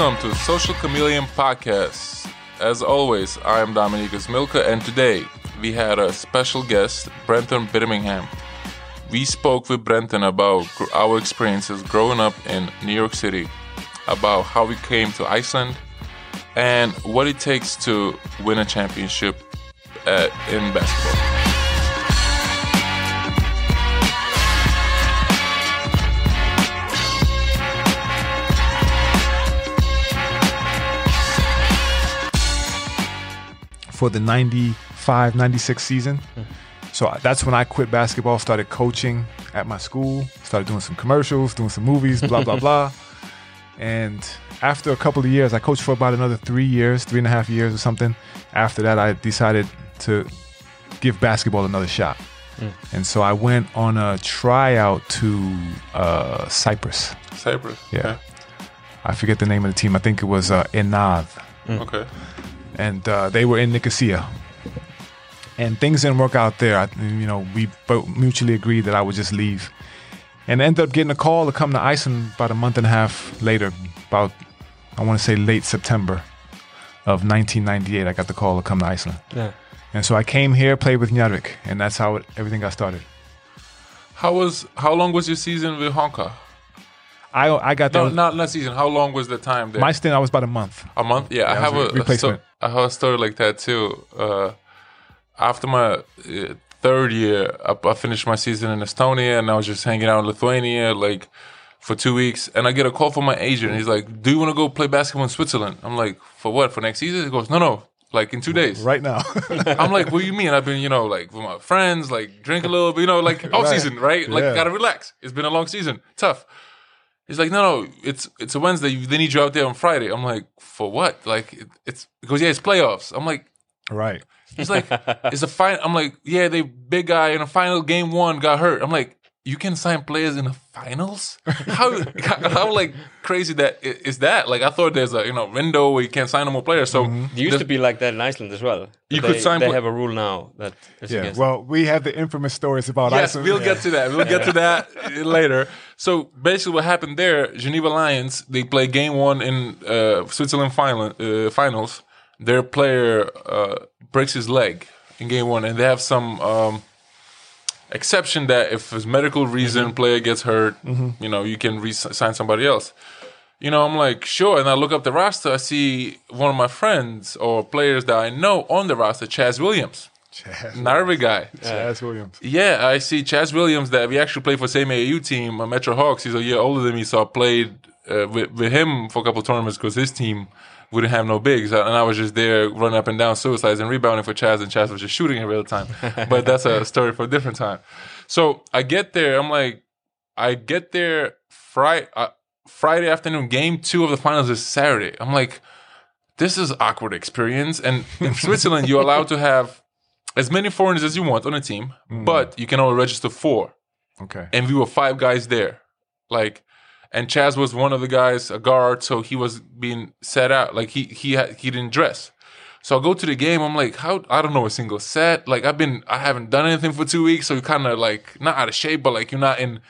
Welcome to Social Chameleon Podcast. As always, I am Dominykas Milka, and today we had a special guest, Brenton Birmingham. We spoke with Brenton about our experiences growing up in New York City, about how we came to Iceland, and what it takes to win a championship at, in basketball. For the 95 96 season. So that's when I quit basketball, started coaching at my school, started doing some commercials, doing some movies, blah, blah, blah. And after a couple of years, I coached for about another three years, three and a half years or something. After that, I decided to give basketball another shot. And so I went on a tryout to uh, Cyprus. Cyprus. Yeah. I forget the name of the team. I think it was uh, ENAD Okay. okay. And uh, they were in Nicosia. And things didn't work out there. I, you know, we both mutually agreed that I would just leave, and ended up getting a call to come to Iceland about a month and a half later. About I want to say late September of 1998, I got the call to come to Iceland. Yeah. And so I came here, played with Njarvik, and that's how it, everything got started. How was how long was your season with Honka? I I got No, there. not not season. How long was the time there? my stint, I was about a month. A month? Yeah, I it have a, a a replacement. sto- I have a story like that too. Uh, after my uh, third year, I, I finished my season in Estonia, and I was just hanging out in Lithuania, like for two weeks. And I get a call from my agent. He's like, "Do you want to go play basketball in Switzerland?" I'm like, "For what? For next season?" He goes, "No, no, like in two days." Right now, I'm like, "What do you mean?" I've been, you know, like with my friends, like drink a little bit, you know, like off season, right? Like Yeah. gotta relax. It's been a long season, tough. He's like, no, no, it's it's a Wednesday. They need you out there on Friday. I'm like, for what? Like, it, it's because yeah, it's playoffs. I'm like, right? he's like, it's a fine. I'm like, yeah, they big guy in a final game one got hurt. I'm like, you can sign players in the finals? How how like crazy that i- is that? Like, I thought there's a you know window where you can't sign no more players. So mm-hmm. It used to be like that in Iceland as well. You They- could sign They pla- have a rule now that is Yeah. against. Well, we have the infamous stories about Yes, Iceland. we'll get to that. We'll get to that later. So basically, what happened there? Geneva Lions they play game one in uh, Switzerland final, uh, finals. Their player uh, breaks his leg in game one, and they have some um, exception that if it's medical reason player gets hurt, you know, you can re-sign somebody else. You know, I'm like, sure. And I look up the roster. I see one of my friends or players that I know on the roster, Chaz Williams, Chaz, Narvi guy. Chaz Williams. Yeah, I see Chaz Williams that we actually played for the same AAU team, uh, Metro Hawks. He's a year older than me, so I played uh, with, with him for a couple tournaments because his team wouldn't have no bigs, and I was just there running up and down suicides and rebounding for Chaz, and Chaz was just shooting in real time. but that's a story for a different time. So I get there, I'm like, I get there Friday, uh, Friday afternoon. Game two of the finals is Saturday. I'm like, this is awkward experience. And in Switzerland, you're allowed to have as many foreigners as you want on a team, hmm. but you can only register four. Okay. And we were five guys there. Like, and Chaz was one of the guys, a guard, so he was being set out. Like he he had, he didn't dress. So I go to the game. I'm like, how? I don't know a single set. Like I've been, I haven't done anything for two weeks, so you're kind of like not out of shape, but like you're not in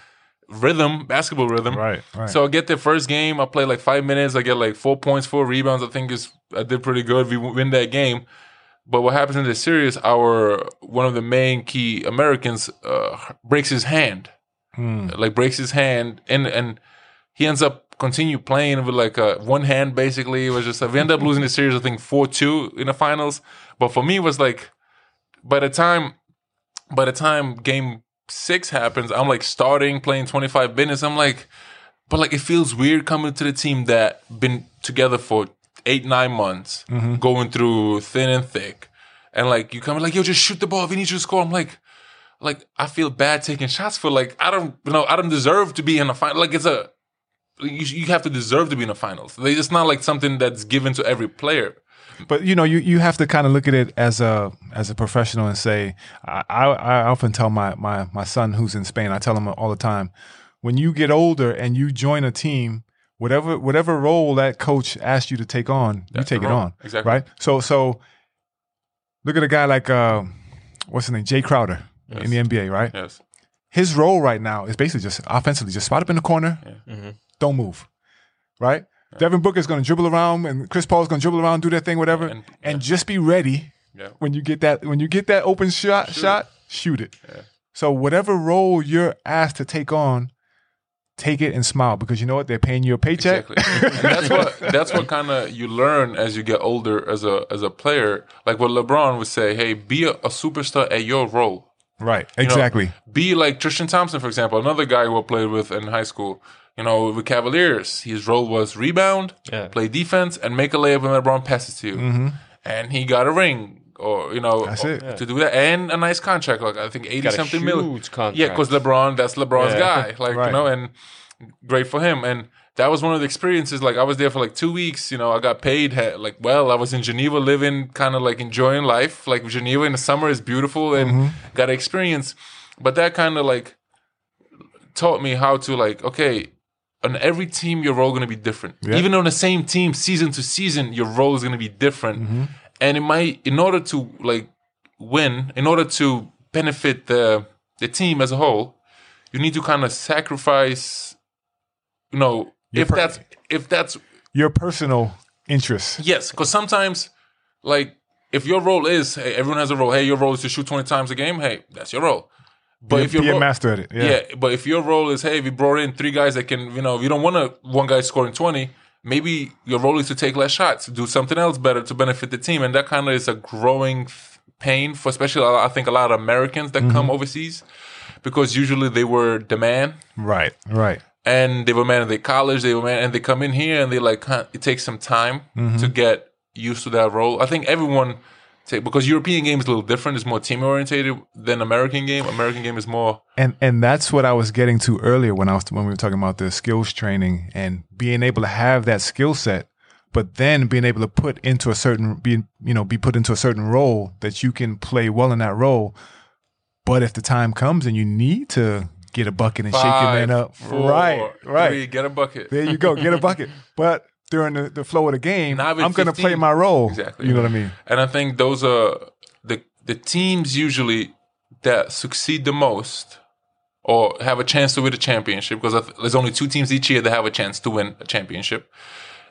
rhythm, basketball rhythm. Right. Right. So I get the first game. I play like five minutes. I get like four points, four rebounds. I think is I did pretty good. We win that game. But what happens in the series? Our one of the main key Americans uh, breaks his hand, like breaks his hand, and and he ends up continue playing with like a one hand. Basically, it was just we end up losing the series. I think four two in the finals. But for me, it was like by the time by the time game six happens, I'm like starting playing 25 minutes. I'm like, but like it feels weird coming to the team that been together for eight nine months, mm-hmm. going through thin and thick, and like you come like yo, just shoot the ball. We need you to score. I'm like. Like I feel bad taking shots for like I don't you know I don't deserve to be in the final like it's a you, you have to deserve to be in the finals. It's not like something that's given to every player. But you know, you, you have to kind of look at it as a as a professional and say, I, I I often tell my my my son who's in Spain, I tell him all the time, when you get older and you join a team, whatever whatever role that coach asked you to take on, you take it on, Exactly. right? So so look at a guy like uh, what's his name, Jae Crowder in the NBA, right? Yes. His role right now is basically just offensively, just spot up in the corner, don't move, right? Devin Booker is going to dribble around, and Chris Paul is going to dribble around, do their thing, whatever, And- and, just be ready Yeah. when you get that when you get that open shot shot, shoot it. So whatever role you're asked to take on, take it and smile because you know what they're paying you a paycheck. Exactly. and that's what that's what kind of you learn as you get older as a as a player. Like what LeBron would say, "Hey, be a, a superstar at your role. right, You know, exactly. be like Tristan Thompson, for example, another guy who I played with in high school. You know, with Cavaliers, his role was rebound, Yeah. play defense, and make a layup when LeBron passes to you. Mm-hmm. And he got a ring, or you know, Mm-hmm. That's it. to do that, and a nice contract, like I think eighty Got a something huge million. contract. Yeah, because LeBron, that's LeBron's Yeah. guy. Like Right. you know, and great for him. And that was one of the experiences. Like I was there for like two weeks. You know, I got paid. Like well, I was in Geneva, living kind of like enjoying life. Like Geneva in the summer is beautiful, and got experience. But that kind of like taught me how to like okay. On every team, your role going to be different. Yeah. Even on the same team, season to season, your role is going to be different. And it might, in order to like win, in order to benefit the the team as a whole, you need to kind of sacrifice. You know, Your if per- that's if that's Your personal interests. yes, because sometimes, like, if your role is, hey, everyone has a role. Hey, your role is to shoot twenty times a game. Hey, that's your role. But Be, if your be a master at it. Yeah. yeah. but if your role is, hey, we brought in three guys that can, you know, if you don't want to one guy scoring twenty, maybe your role is to take less shots, do something else better to benefit the team, and that kind of is a growing pain for especially I think a lot of Americans that Mm-hmm. come overseas because usually they were the man Right. Right. and they were man in their college, they were man, and they come in here and they like it takes some time Mm-hmm. to get used to that role. I think everyone take because European game is a little different. It's more team orientated than American game. American game is more And and that's what I was getting to earlier when I was when we were talking about the skills training and being able to have that skill set, but then being able to put into a certain be you know be put into a certain role that you can play well in that role. But if the time comes and you need to get a bucket and shake your man up, four, right, right, three, get a bucket. there you go, get a bucket. But during the, the flow of the game, I'm going to play my role. Exactly. You know what I mean? And I think those are the the teams usually that succeed the most or have a chance to win a championship because there's only two teams each year that have a chance to win a championship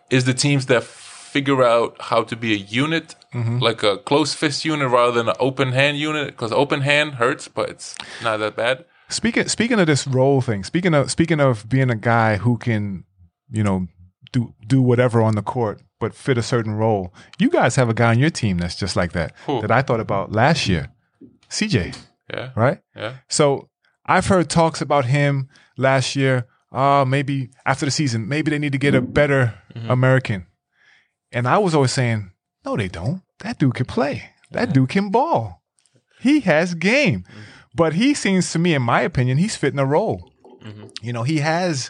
is the teams that figure out how to be a unit mm-hmm. like a close fist unit rather than an open hand unit because open hand hurts but it's not that bad Speaking speaking of this role thing, speaking of speaking of being a guy who can, you know, do do whatever on the court but fit a certain role. You guys have a guy on your team that's just like that Who? that I thought about last year. CJ, yeah right? yeah So I've heard talks about him last year. Uh, maybe after the season, maybe they need to get a better mm-hmm. American. And I was always saying, no, they don't. That dude can play. That dude can ball. He has game. Mm-hmm. But he seems to me, in my opinion, he's fitting a role. Mm-hmm. You know, he has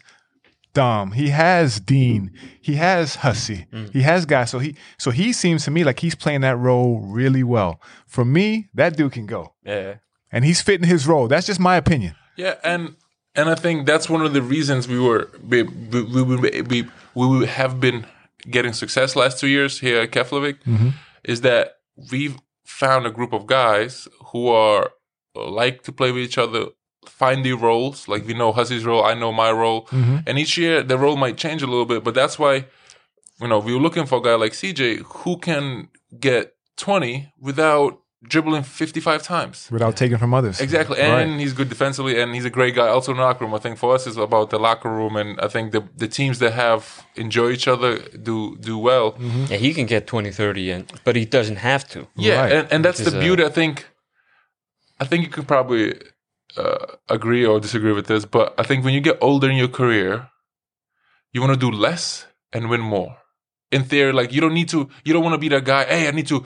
Dom, he has Dean, mm. he has Hussey, mm. he has guys. So he so he seems to me like he's playing that role really well. For me, that dude can go. Yeah. And he's fitting his role. That's just my opinion. Yeah, and and I think that's one of the reasons we were we we, we, we, we, we have been getting success last two years here at Keflavik mm-hmm. is that we've found a group of guys who are like to play with each other, find their roles. Like we know Hussey's role, I know my role, and each year the role might change a little bit, but that's why you know we were looking for a guy like CJ who can get twenty without dribbling fifty five times. without taking from others. Exactly, and Right. he's good defensively, and he's a great guy. Also in the locker room, I think for us it's about the locker room, and I think the the teams that have enjoy each other do do well. Yeah, he can get 20, 30, and, but he doesn't have to. Yeah, Right. and, and that's Which is, the uh, beauty. I think, I think you could probably uh, agree or disagree with this, but I think when you get older in your career, you want to do less and win more. In theory, like you don't need to, you don't want to be that guy. Hey, I need to,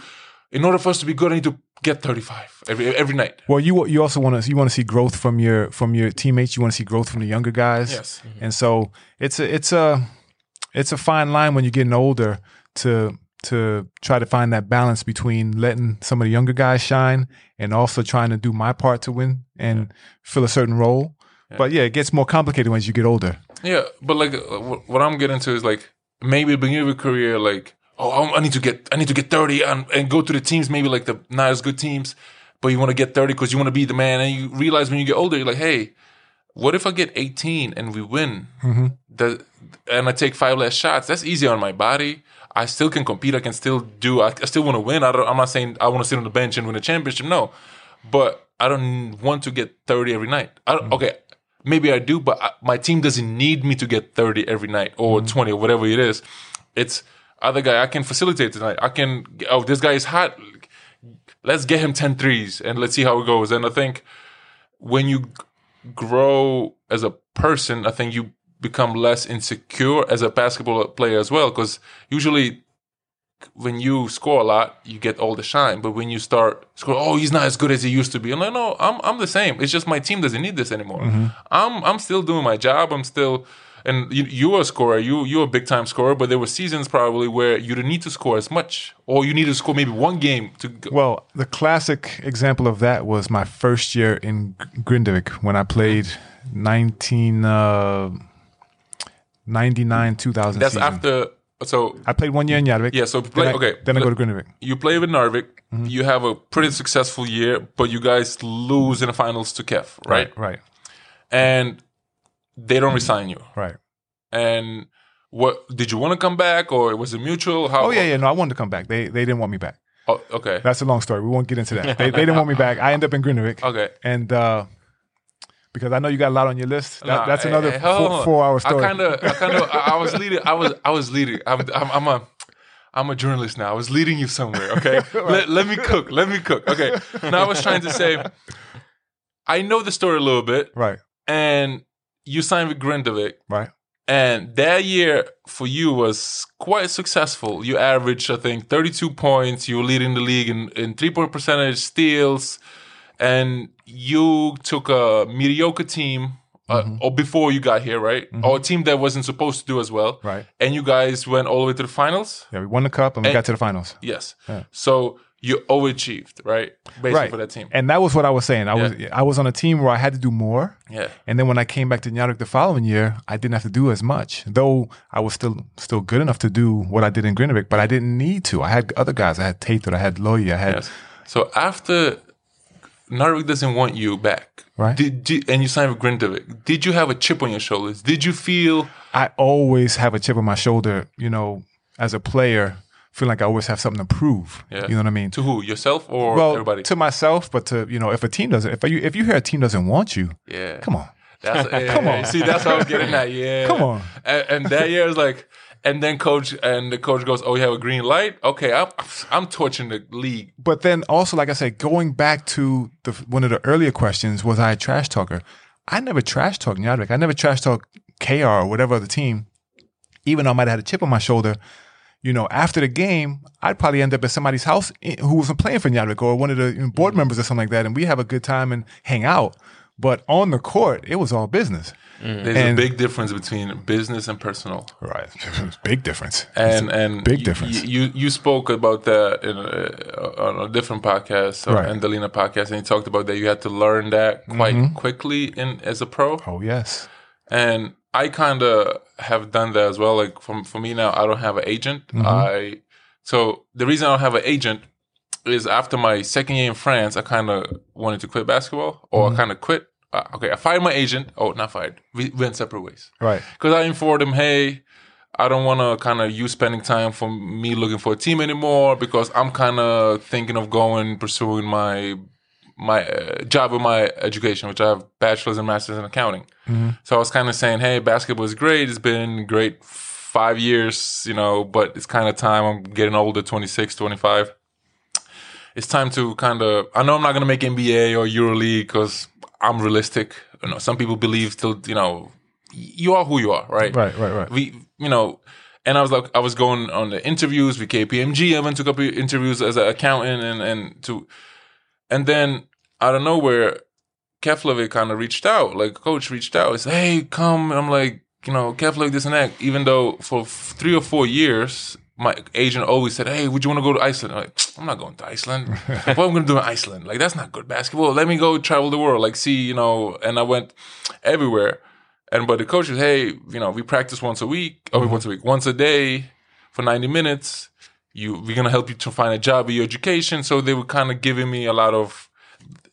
in order for us to be good, I need to get thirty five every every night. Well, you you also want to you want to see growth from your from your teammates. You want to see growth from the younger guys. Yes. And so it's a it's a it's a fine line when you're getting older to to try to find that balance between letting some of the younger guys shine and also trying to do my part to win and fill a certain role. But yeah, it gets more complicated as you get older. Yeah, but like uh, what I'm getting to is like maybe at the beginning of your career, like oh, I- I need to get I need to get 30 and, and go to the teams maybe like the not as good teams, but you want to get 30 because you want to be the man, and you realize when you get older, you're like, hey, what if I get 18 and we win? Mm-hmm. The, and I take five less shots. That's easy on my body. I still can compete. I can still do. I, I still want to win. I don't, I'm not saying I want to sit on the bench and win a championship. No, but I don't want to get 30 every night. I don't, mm-hmm. Okay, maybe I do, but I, my team doesn't need me to get 30 every night or mm-hmm. 20 or whatever it is. It's other guy. I can facilitate tonight. I can. Oh, this guy is hot. Let's get him 10 threes and let's see how it goes. And I think when you grow as a person, I think you become less insecure as a basketball player as well. Because usually when you score a lot, you get all the shine. But when you start score, oh, he's not as good as he used to be. I'm like, no, I'm I'm the same. It's just my team doesn't need this anymore. I'm I'm still doing my job. I'm still. And you, you're a scorer. You you're a big time scorer. But there were seasons probably where you didn't need to score as much, or you need to score maybe one game to. Go. Well, the classic example of that was my first year in Grindavik when I played 19, uh, 99, 2000 That's season. after. So I played one year in Yarvik. Yeah, so Then I, okay. Then I go to Grindavik. you play with Narvik. Mm-hmm. You have a pretty successful year, but you guys lose in the finals to Kef, right? Right. And they don't resign you. Right. And what did you want to come back, or was it mutual? How? Oh yeah, yeah. No, I wanted to come back. They they didn't want me back. Oh, okay. That's a long story. We won't get into that. They, they didn't want me back. I end up in Grindavik. Okay. And uh, because I know you got a lot on your list, that, Nah, that's eh, another hey, hold four, on. four hour story. I kind of, I kind of, I was leading. I was, I was leading. I'm, I'm, I'm a, I'm a journalist now. I was leading you somewhere. Okay, let, let me cook. Let me cook. Okay. Now I was trying to say, I know the story a little bit, right. and you signed with Grindavik, Right. and that year for you was quite successful. You averaged, I think, 32 points. You were leading the league in, in three point percentage, steals, and you took a mediocre team. Uh, or before you got here, right? Or a team that wasn't supposed to do as well, Right. And you guys went all the way to the finals. Yeah, we won the cup and we got to the finals. Yes. Yeah. So you overachieved, right? Basically Right. for that team. And that was what I was saying. I was I was on a team where I had to do more. yeah. And then when I came back to Nyarik the following year, I didn't have to do as much. Though I was still still good enough to do what I did in Grindavik, but I didn't need to. I had other guys. I had Teitur, I had Logi, I had Yes. So after Narvik doesn't want you back, Right. Did, did and you signed with Grindavik? Did you have a chip on your shoulders? Did you feel? I always have a chip on my shoulder, you know, as a player, feel like I always have something to prove. Yeah. You know what I mean? To who? Yourself or well, everybody? to myself, but to you know, if a team doesn't, if you if you hear a team doesn't want you, yeah. come on, That's, Come on. See, that's how I was getting at. Yeah. Come on. And, and that year was like, and then coach and the coach goes, "Oh, you have a green light? Okay, I'm I'm torching the league. but then also, like I said, going back to the one of the earlier questions, was I a trash talker? I never trash talked Nyadvik. I never trash talked KR or whatever other team. Even though I might have had a chip on my shoulder, you know, after the game, I'd probably end up at somebody's house eh, who wasn't playing for Nyadvik or one of the board mm-hmm. members or something like that, and we have a good time and hang out. But on the court, it was all business. There's And- a big difference between business and personal. Right, big difference. And and big difference. y- You you spoke about that in a, on a different podcast, or Right. Andalina podcast, and you talked about that you had to learn that quite Mm-hmm. quickly in as a pro. oh yes, And I kind of have done that as well. Like for, for me now, I don't have an agent. Mm-hmm. I so the reason I don't have an agent is after my second year in France, I kind of wanted to quit basketball, or Mm-hmm. I kind of quit. Uh, okay, I fired my agent. Oh, not fired. We went separate ways right, because I informed him, hey. I don't want to kind of you spending time for me looking for a team anymore because I'm kind of thinking of going pursuing my my uh, job with my education, which I have bachelor's and master's in accounting. So I was kind of saying, hey, basketball is great. It's been great five years, you know, but it's kind of time. I'm getting older, 26, 25. It's time to kind of, I know I'm not going to make NBA or EuroLeague because I'm realistic. You know, some people believe still, you know, you are who you are, right? right, right, right. we you know and i was like i was going on the interviews with kpmg i went to a couple of interviews as an accountant and and to and then out of nowhere keflavik kind of reached out like coach reached out he said hey come and i'm like you know keflavik this and that even though for f- three or four years my agent always said, "Hey, would you want to go to Iceland?" I'm like, "I'm not going to Iceland. what am I going to do in Iceland? Like, that's not good basketball. Let me go travel the world, like, see, you know." And I went everywhere. And but the coach was, hey, you know, we practice once a week, or once a week, once a day for 90 minutes. You, we're gonna help you to find a job with your education. So they were kind of giving me a lot of,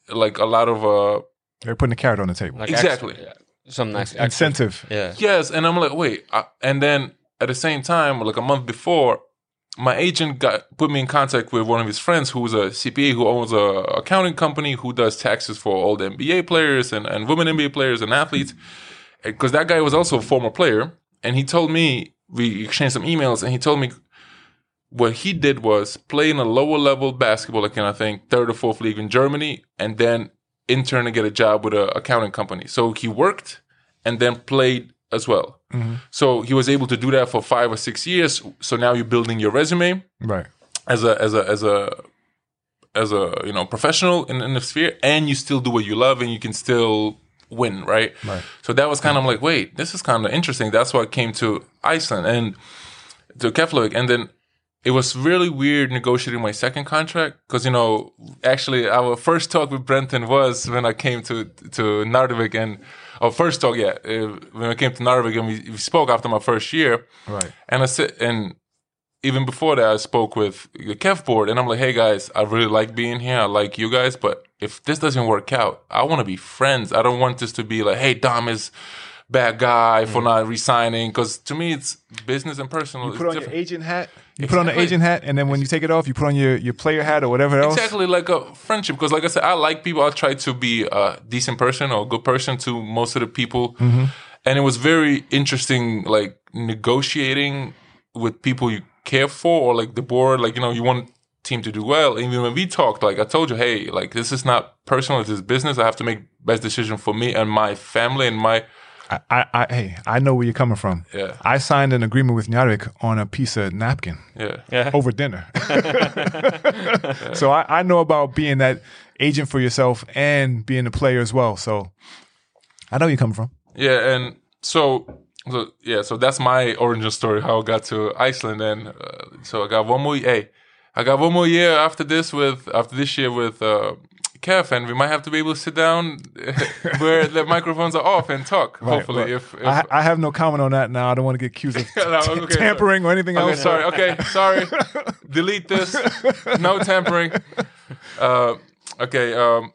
like a lot of, uh, They're putting a carrot on the table. Like Exactly. ex- some nice extra- incentive. Yeah. Yes, and I'm like, wait. Uh, and then at the same time, like a month before, my agent got put me in contact with one of his friends who's a CPA who owns a accounting company who does taxes for all the NBA players and, and women NBA players and athletes. Because that guy was also a former player, and he told me we exchanged some emails, and he told me what he did was play in a lower level basketball, like in I think third or fourth league in Germany, and then intern and get a job with a accounting company. So he worked and then played as well. Mm-hmm. So he was able to do that for five or six years. So now you're building your resume Right. as a as a as a as a you know professional in, in the sphere, and you still do what you love, and you can still win, right? Right. So that was kind of like, wait, this is kind of interesting. That's why I came to Iceland and to Keflavik, and then it was really weird negotiating my second contract because you know actually our first talk with Brenton was when I came to to Narvik and our first talk yeah uh, when I came to Narvik and we, we spoke after my first year Right. and I said and even before that I spoke with the Kef board and I'm like hey guys I really like being here I like you guys but if this doesn't work out I want to be friends I don't want this to be like hey Dom is bad guy for not resigning because to me it's business and personal You put on different. your agent hat. You put on the agent hat, and then when you take it off, you put on your, your player hat or whatever else. Exactly like a friendship. Because, like I said, I like people. I try to be a decent person or a good person to most of the people. Mm-hmm. And it was very interesting, like negotiating with people you care for or like the board. Like, you know, you want team to do well. Even when we talked, like I told you, hey, like this is not personal. This is business. I have to make best decision for me and my family and my, I, I, I, hey, I know where you're coming from. Yeah. I signed an agreement with Njarvik on a piece of napkin yeah. Yeah. over dinner. so I, I know about being that agent for yourself and being a player as well. So I know where you're coming from. Yeah, and so, so yeah, so that's my origin story how I got to Iceland, and uh, so I got one more. Hey, I got one more year after this with after this year with uh, Kef, and we might have to be able to sit down where the microphones are off and talk. hopefully, Right. if, if I, I have no comment on that now. I don't want to get accused of No, okay, tampering or anything Okay, else. sorry. Okay, sorry. Delete this. No tampering. Uh, okay. Um,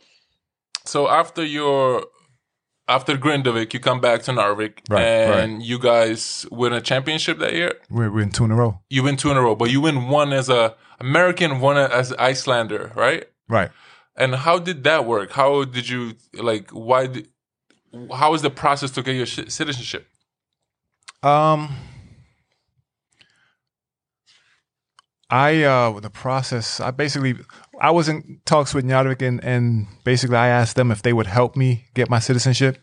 so after your after Grindavik, you come back to Narvik, Right, and you guys win a championship that year. We're, we're in two in a row. You win two in a row, but you win one as a American, one as Icelander, right? Right. And how did that work? How did you like? Why? Did, how was the process to get your citizenship? Um, I uh the process. I basically I was in talks with Njarvik and and basically I asked them if they would help me get my citizenship,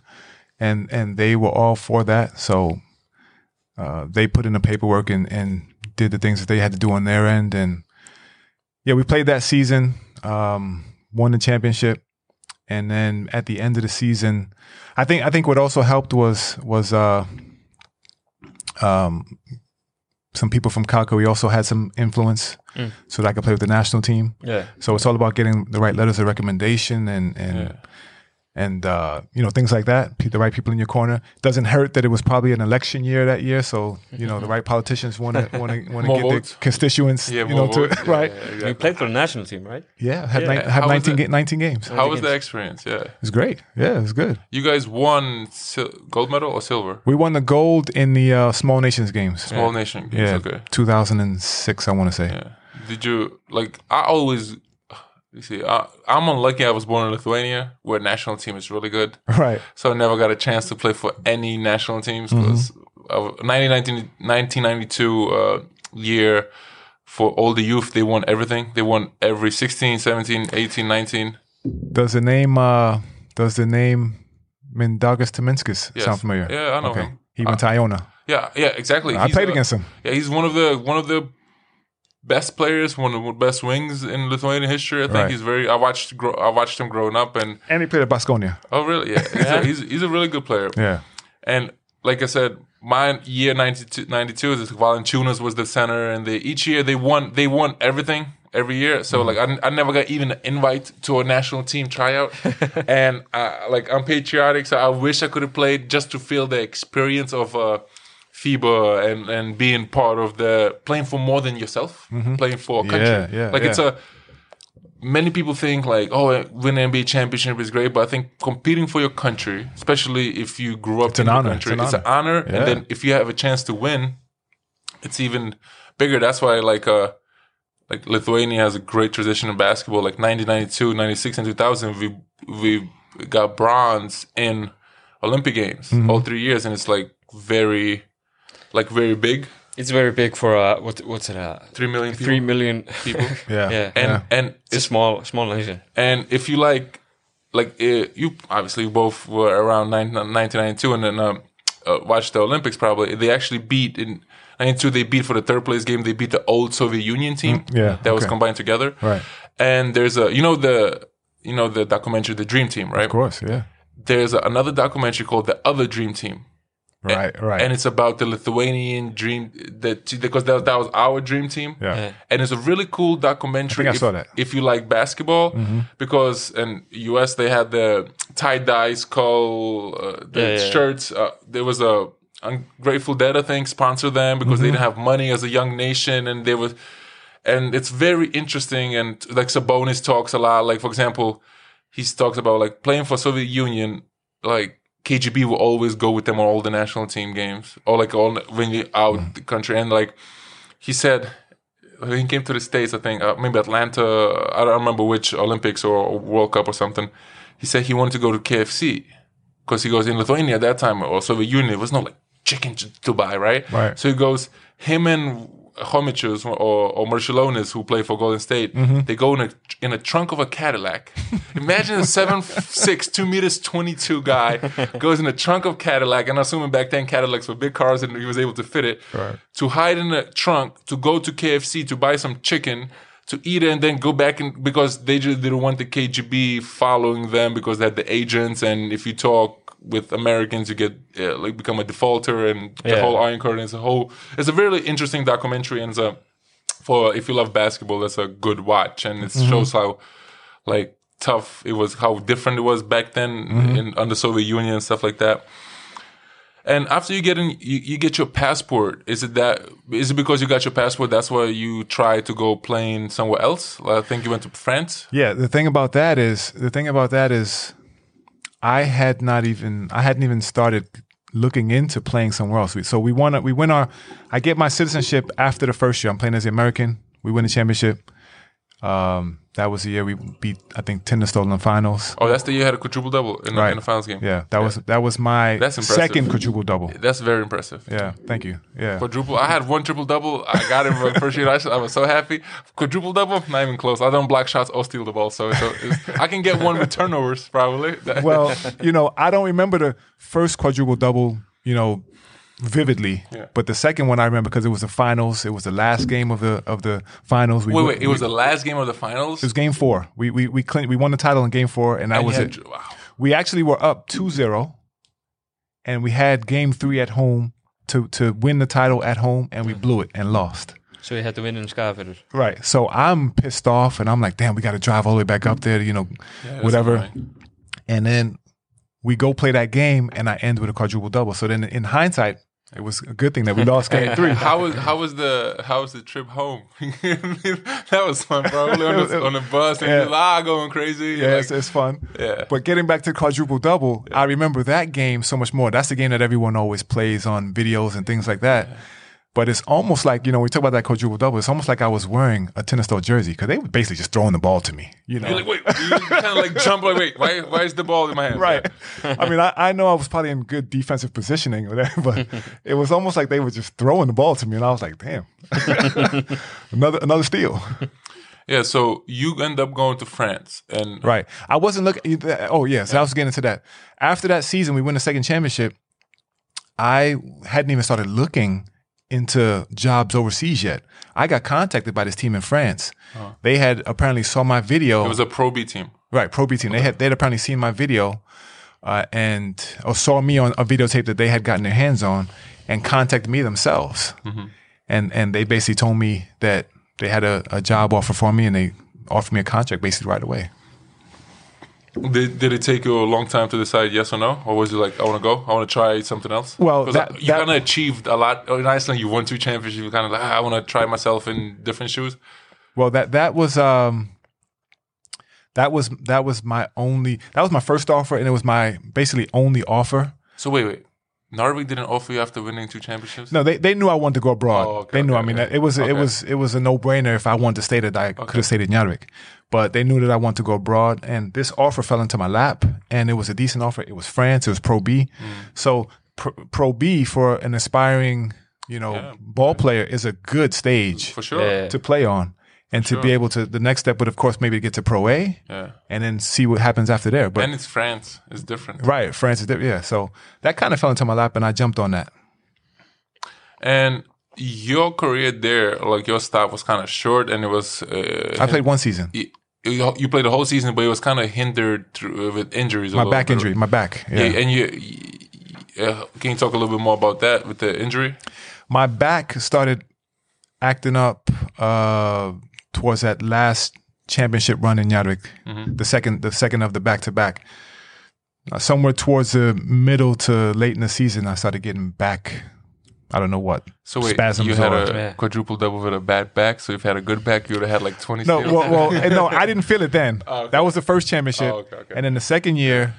and and they were all for that. So uh, they put in the paperwork and and did the things that they had to do on their end, and yeah, we played that season, um, won the championship, and then at the end of the season, I think I think what also helped was was uh um, some people from Calco. We also had some influence so that I could play with the national team. Yeah. So it's all about getting the right letters of recommendation and and Yeah. And uh, you know things like that. The right people in your corner. Doesn't hurt that it was probably an election year that year, so you know the right politicians want to want to want to get votes. their constituents. Yeah, you know, to. Yeah, right? yeah, You played for the national team, right? Yeah, had Yeah. ni- was 19, ga- 19 games. How was games. the experience? Yeah. It was great. Yeah, it was good. You guys won sil- gold medal or silver? We won the gold in the uh, Small Nations games. Small nation games. Yeah, Okay. 2006, I want to say. Yeah. Did you like? I always. You see, I, I'm unlucky. I was born in Lithuania, where national team is really good. Right. So I never got a chance to play for any national teams because 1919 1992 uh, year for all the youth, they won everything. They won every 16, 17, 18, 19. Does the name uh does the name Mindaugas Taminskis Yes. sound familiar? Yeah, I know him. He went to Iona. Yeah, yeah, exactly. I He's, played uh, against him. Yeah, he's one of the one of the best players, one of the best wings in Lithuanian history. I think Right. he's very. I watched grow, I watched him growing up, and And he played at Basconia. oh really? Yeah, he's, A, he's he's a really good player. Yeah. And like I said, my year 92, 92 is Valanciunas was the center, and they each year they won they won everything every year. So like I, I never got even an invite to a national team tryout, and uh, like I'm patriotic, so I wish I could have played just to feel the experience of. Uh, FIBA and, and being part of the playing for more than yourself, playing for a country. Yeah, yeah, like it's a many people think like, oh, winning NBA championship is great, but I think competing for your country, especially if you grew up an in the honor. country, It's it's an an honor. Yeah. And then if you have a chance to win, it's even bigger. That's why like uh like Lithuania has a great tradition in basketball. Like 1992, 96, and 2000, we we got bronze in Olympic Games Mm-hmm. all three years, and it's like very, like very big. It's very big for uh, what what's it? Uh, Three million people. three million people. Yeah. yeah. And Yeah. and It's a small small nation. And if you like, like uh, you obviously both were around 19- 1992 and then um, uh, watched the Olympics. Probably they actually beat in '92. They beat for the third place game. They beat the old Soviet Union team. Mm, yeah, that was combined together. Right. And there's a you know the you know the documentary The Dream Team, right? Of course. Yeah. There's a, another documentary called The Other Dream Team. Right. Right. And it's about the Lithuanian dream that because that, that was our dream team. yeah. Yeah. And it's a really cool documentary. I think I if, saw that. Mm-hmm. If you like basketball, because in US they had the tie dye skull, uh, the Yeah, yeah. shirts. Uh, there was a Ungrateful Dead, I think, sponsored them because they Mm-hmm. didn't have money as a young nation, and they were. And it's very interesting, and like Sabonis talks a lot. Like for example, he talks about like playing for Soviet Union, like. KGB will always go with them on all the national team games, or like all when you out Mm. the country. And like he said, when he came to the states, I think uh, maybe Atlanta. I don't remember which Olympics or World Cup or something. He said he wanted to go to KFC because he goes in Lithuania at that time or Soviet Union. There was not like chicken to to buy, right? Right. So he goes him and Chomicius or, or Marciulionis who play for Golden State. Mm-hmm. They go in a in a trunk of a Cadillac. Imagine a seven six two meters twenty two guy goes in a trunk of Cadillac, and I'm assuming back then Cadillacs were big cars and he was able to fit it. Right. To hide in the trunk, to go to KFC to buy some chicken, to eat it, and then go back and because they just didn't want the KGB following them because they had the agents, and if you talk with Americans, you get uh, like become a defaulter, and the Yeah. whole Iron Curtain is a whole. It's a really interesting documentary, and it's a for if you love basketball, that's a good watch, and it shows how like tough it was, how different it was back then in under Soviet Union and stuff like that. And after you get in, you, you get your passport. Is it that? Is it because you got your passport? That's why you try to go playing somewhere else. I think you went to France. Yeah, the thing about that is the thing about that is I had not even I hadn't even started looking into playing somewhere else. So we won we win our I get my citizenship after the first year. I'm playing as the American. We win the championship. Um, that was the year we beat I think Tindastóll finals. Oh, that's the year you had a quadruple double in, the Right. in the finals game. Yeah, that was that was my That's impressive. second quadruple double. that's very impressive. Yeah, thank you. Yeah. Quadruple. I had one triple double. I got it for first year. I, I was so happy. Quadruple double, not even close. I don't block shots or steal the ball, so, so it's, I can get one with turnovers probably. well, you know, I don't remember the first quadruple double, you know, vividly, Yeah. but the second one I remember because it was the finals. It was the last game of the of the finals. We wait, won- wait. It was the last game of the finals. it was game four. We we we clean, we won the title in game four, and that And was you it. Wow. We actually were up 2-0, and we had game three at home to to win the title at home, and we blew it and lost. So you had to win in Skavedur. Right. So I'm pissed off, and I'm like, damn, we got to drive all the way back up there, you know, Yeah, whatever. annoying. And then we go play that game, and I end with a quadruple double. So then, in hindsight, it was a good thing that we lost game three. How was how was the how was the trip home? that was fun, probably on the, on the bus and Yeah. you're ah, going crazy. Yeah, like, it's, it's fun. yeah. But getting back to quadruple double, I remember that game so much more. That's the game that everyone always plays on videos and things like that. But it's almost like, you know, we talk about that quadruple double, it's almost like I was wearing a Tindastóll jersey because they were basically just throwing the ball to me. You know? You're like, wait, you kind of like jump like, wait, why why is the ball in my hand? right. I mean, I, I know I was probably in good defensive positioning or whatever, but it was almost like they were just throwing the ball to me, and I was like, "Damn, another another steal." Yeah, so you end up going to France and Right. I wasn't looking. Oh yes, I was getting into that. After that season, we win the second championship. I hadn't even started looking into jobs overseas yet. I got contacted by this team in France. They had apparently saw my video. it was a Pro B team. Right, Pro B team. They had they'd apparently seen my video, uh, and or saw me on a videotape that they had gotten their hands on, and contacted me themselves, and and they basically told me that they had a, a job offer for me, and they offered me a contract basically right away. Did, did it take you a long time to decide yes or no, or was it like I want to go, I want to try something else? Well, that- you kind of achieved a lot in Iceland. You won two championships. You kind of like ah, I want to try myself in different shoes. Well, that that was um, that was that was my only that was my first offer, and it was my basically only offer. So wait, wait. Narvik didn't offer you after winning two championships. No, they, they knew I wanted to go abroad. Oh, okay, they knew. okay, I mean, okay. it was it was it was a no brainer if I wanted to stay that I could have stayed in Yarvik, but they knew that I wanted to go abroad, and this offer fell into my lap, and it was a decent offer. It was France. It was Pro B, Mm. so Pro, Pro B for an aspiring you know Yeah. ball player is a good stage For sure. Yeah. to play on, and to be able to the next step would of course maybe get to Pro A, Yeah. and then see what happens after there. But And it's France. It's different. right, France is different. Yeah, so that kind of fell into my lap, and I jumped on that. And your career there, like your stop was kind of short, and it was. Uh, I played one season. You, played the whole season, but it was kind of hindered through, with injuries. My back bit. injury. My back. Yeah, yeah. and you, you uh, can you talk a little bit more about that with the injury? my back started acting up uh, towards that last championship run in Yarvik, Mm-hmm. the second, the second of the back to back. Somewhere towards the middle to late in the season, I started getting back. I don't know what. So wait, spasms you had or- a Yeah. quadruple double with a bad back. So if you had a good back, you would have had like twenty. no, steals. well, well, eh, no, I didn't feel it then. Oh, okay. That was the first championship, Oh, okay, okay. and then the second year,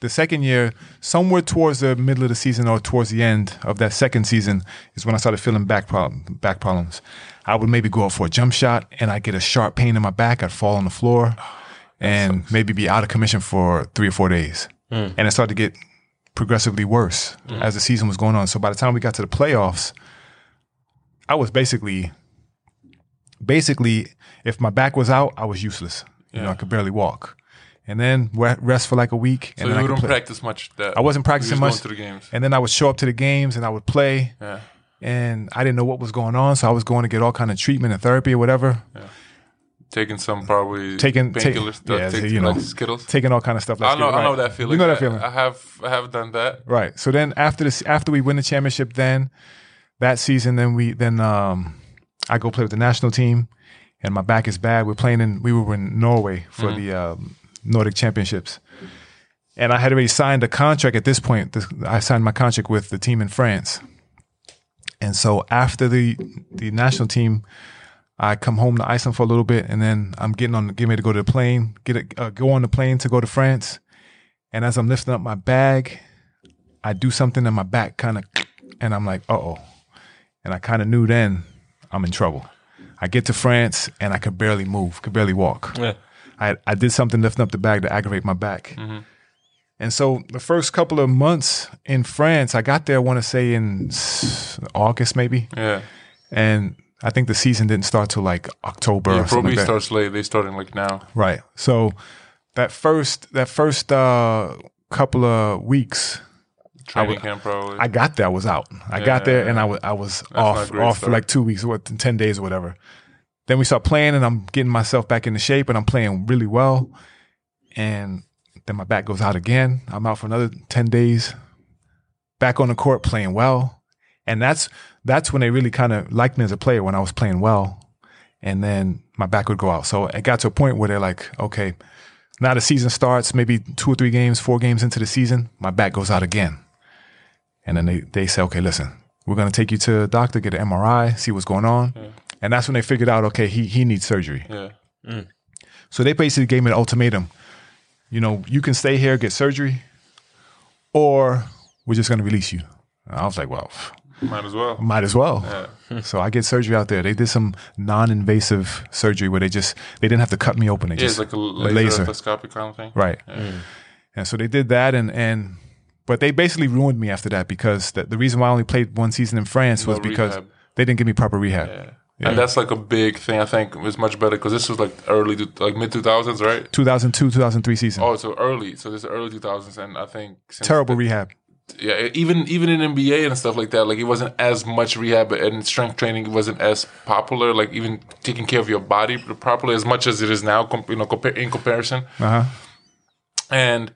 the second year, somewhere towards the middle of the season or towards the end of that second season, is when I started feeling back problem, back problems. I would maybe go out for a jump shot, and I get a sharp pain in my back. I'd fall on the floor, and maybe be out of commission for three or four days, and I started to get progressively worse mm-hmm. as the season was going on. So by the time we got to the playoffs, I was basically basically, if my back was out, I was useless. You know, I could barely walk. And then rest for like a week. so and you then I could wouldn't practice much. That I wasn't practicing much. To the games. And then I would show up to the games and I would play. Yeah. And I didn't know what was going on, so I was going to get all kind of treatment and therapy or whatever, Taking some probably Taking- take- stuff, yeah, take, you know. like Skittles. taking all kind of stuff. Like I know, that, I know right. that feeling. You know that I- feeling, I have, I have done that. right? So then after this, after we win the championship, then that season, then we then um, I go play with the national team, and my back is bad. We're playing in we were in Norway for the um, Nordic Championships, and I had already signed a contract at this point. This, I signed my contract with the team in France, and so after the the national team. I come home to Iceland for a little bit, and then I'm getting on, getting ready to go to the plane, get a, uh, go on the plane to go to France. And as I'm lifting up my bag, I do something in my back kind of, and I'm like, uh oh. And I kind of knew then I'm in trouble. I get to France and I could barely move, could barely walk. Yeah. I, I did something lifting up the bag to aggravate my back. And so the first couple of months in France, I got there, I want to say in August maybe. Yeah. And I think the season didn't start till like October Yeah, probably like starts late. They starting like now. Right. So that first that first uh, couple of weeks, Training camp probably. I got there. I was out. I got there and I was I was off great off for like two weeks, what ten days or whatever. Then we start playing and I'm getting myself back into shape and I'm playing really well. And then my back goes out again. I'm out for another ten days. Back on the court playing well, and that's that's when they really kind of liked me as a player when I was playing well. And then my back would go out. So it got to a point where they're like, okay, now the season starts, maybe two or three games, four games into the season, my back goes out again. And then they, they say, okay, listen, we're going to take you to a doctor, get an MRI, see what's going on. And that's when they figured out, okay, he, he needs surgery. yeah. Mm. So they basically gave me an ultimatum. You know, you can stay here, get surgery, or we're just going to release you. And I was like, well, Might as well. might as well. so I get surgery out there. They did some non-invasive surgery where they just, they didn't have to cut me open. They Yeah, it's just, like a laser, endoscopy kind of thing. Right. Mm. And so they did that, and and but they basically ruined me after that because the, the reason why I only played one season in France was because rehab. they didn't give me proper rehab. Yeah. And that's like a big thing. I think it was much better because this was like early, like mid two thousands, right? 2002, 2003 season. Oh, so early. So this is early two thousands, and I think since Terrible the- rehab. Yeah, even even in NBA and stuff like that, like it wasn't as much rehab and strength training wasn't as popular. Like even taking care of your body properly as much as it is now, you know, in comparison. Uh huh. And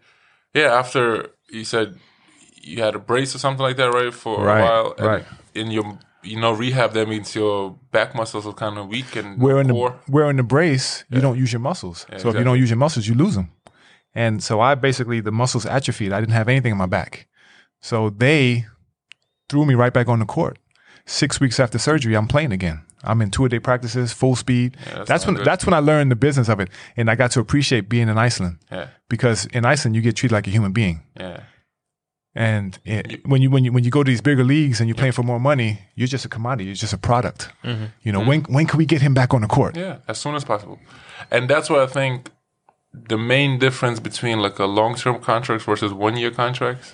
yeah, after you said you had a brace or something like that, right, for Right, a while. And right. In your you know rehab, that means your back muscles are kind of weak and in the in the brace, you don't use your muscles. so if you don't use your muscles, you lose them. And so I basically the muscles atrophied. I didn't have anything in my back. So they threw me right back on the court Six weeks after surgery, I'm playing again. I'm in two a day practices, full speed. that's that's when good. that's when I learned the business of it, and I got to appreciate being in Iceland Yeah, because in Iceland you get treated like a human being. yeah, And it, when you when you when you go to these bigger leagues and you're playing for more money, you're just a commodity. You're just a product. Mm-hmm. You know, mm-hmm. when when can we get him back on the court? yeah. As soon as possible, and that's what I think the main difference between like a long term contract versus one year contracts.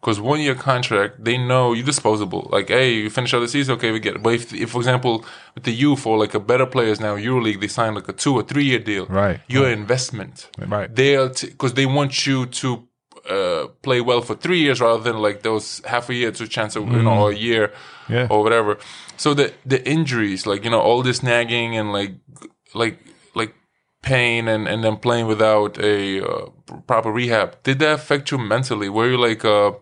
Because one year contract, they know you're disposable. Like, hey, you finish out the season, okay, we get it. But if, if for example, with the youth or like a better players now, EuroLeague, they sign like a two or three year deal. Right, Your investment. Right. They'll because they want you to. Uh, play well for three years rather than like those half a year to chance of you know a year Yeah. or whatever. So the the injuries, like you know, all this nagging and like like like pain and and then playing without a uh, proper rehab, did that affect you mentally? Were you like uh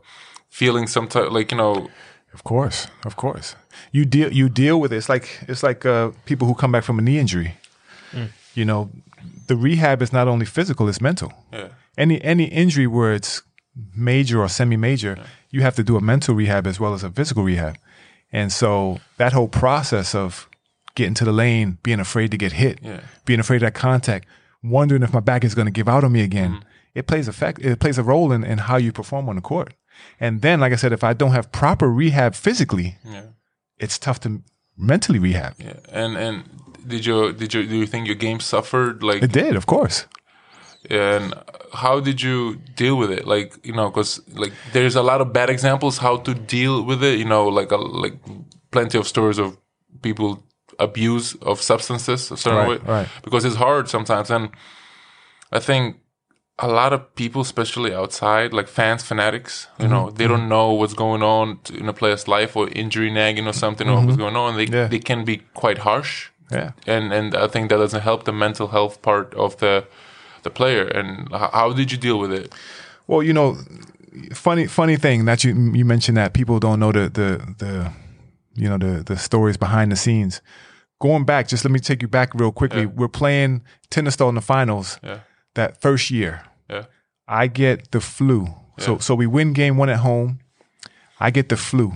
feeling some type like you know? Of course, of course. You deal you deal with it. It's like it's like uh, people who come back from a knee injury. You know, the rehab is not only physical; it's mental. Yeah, Any any injury where it's major or semi major, you have to do a mental rehab as well as a physical rehab. And so that whole process of getting to the lane, being afraid to get hit, Yeah. being afraid of that contact, wondering if my back is going to give out on me again, mm-hmm. it plays effect. It plays a role in, in how you perform on the court. And then, like I said, if I don't have proper rehab physically, yeah, it's tough to mentally rehab. yeah. And and did you did you do you think your game suffered like It did, of course. and how did you deal with it like you know because like there's a lot of bad examples how to deal with it you know like a, like plenty of stories of people abuse of substances a certain Right, way right. because it's hard sometimes and i think a lot of people especially outside like fans fanatics you Mm-hmm, know they don't know what's going on in a player's life or injury nagging or something or what's going on they, Mm-hmm. Yeah. they can be quite harsh Yeah. and and I think that doesn't help the mental health part of the the player. And how did you deal with it? Well, you know, funny funny thing that you you mentioned that people don't know the the the you know the the stories behind the scenes. Going back, just let me take you back real quickly. We're playing Tindastóll in the finals Yeah, that first year. yeah, I get the flu. So so we win game one at home. I get the flu.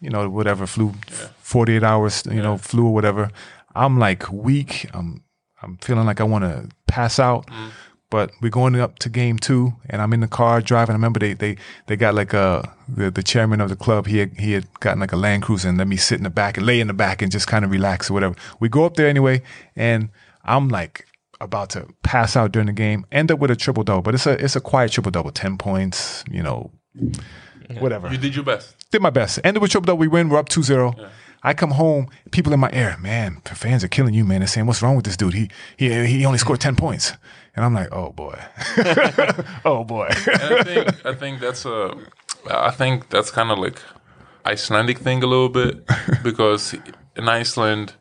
You know, whatever flu, forty eight hours. You know, flu or whatever. I'm like weak. I'm I'm feeling like I want to pass out. Mm. But we're going up to game two, and I'm in the car driving. I remember they they they got like a the, the chairman of the club. He had, he had gotten like a Land Cruiser and let me sit in the back and lay in the back and just kind of relax or whatever. We go up there anyway, and I'm like about to pass out during the game. End up with a triple double, but it's a it's a quiet triple double, ten points. You know, whatever you did your best. did my best. Ended with triple double. We win. We're up 2-0. I come home. People in my ear, man. Fans are killing you, man. They're saying, "What's wrong with this dude? He he he only scored ten points." And I'm like, "Oh boy, oh boy." And I think I think that's a I think that's kind of like Icelandic thing a little bit because in Iceland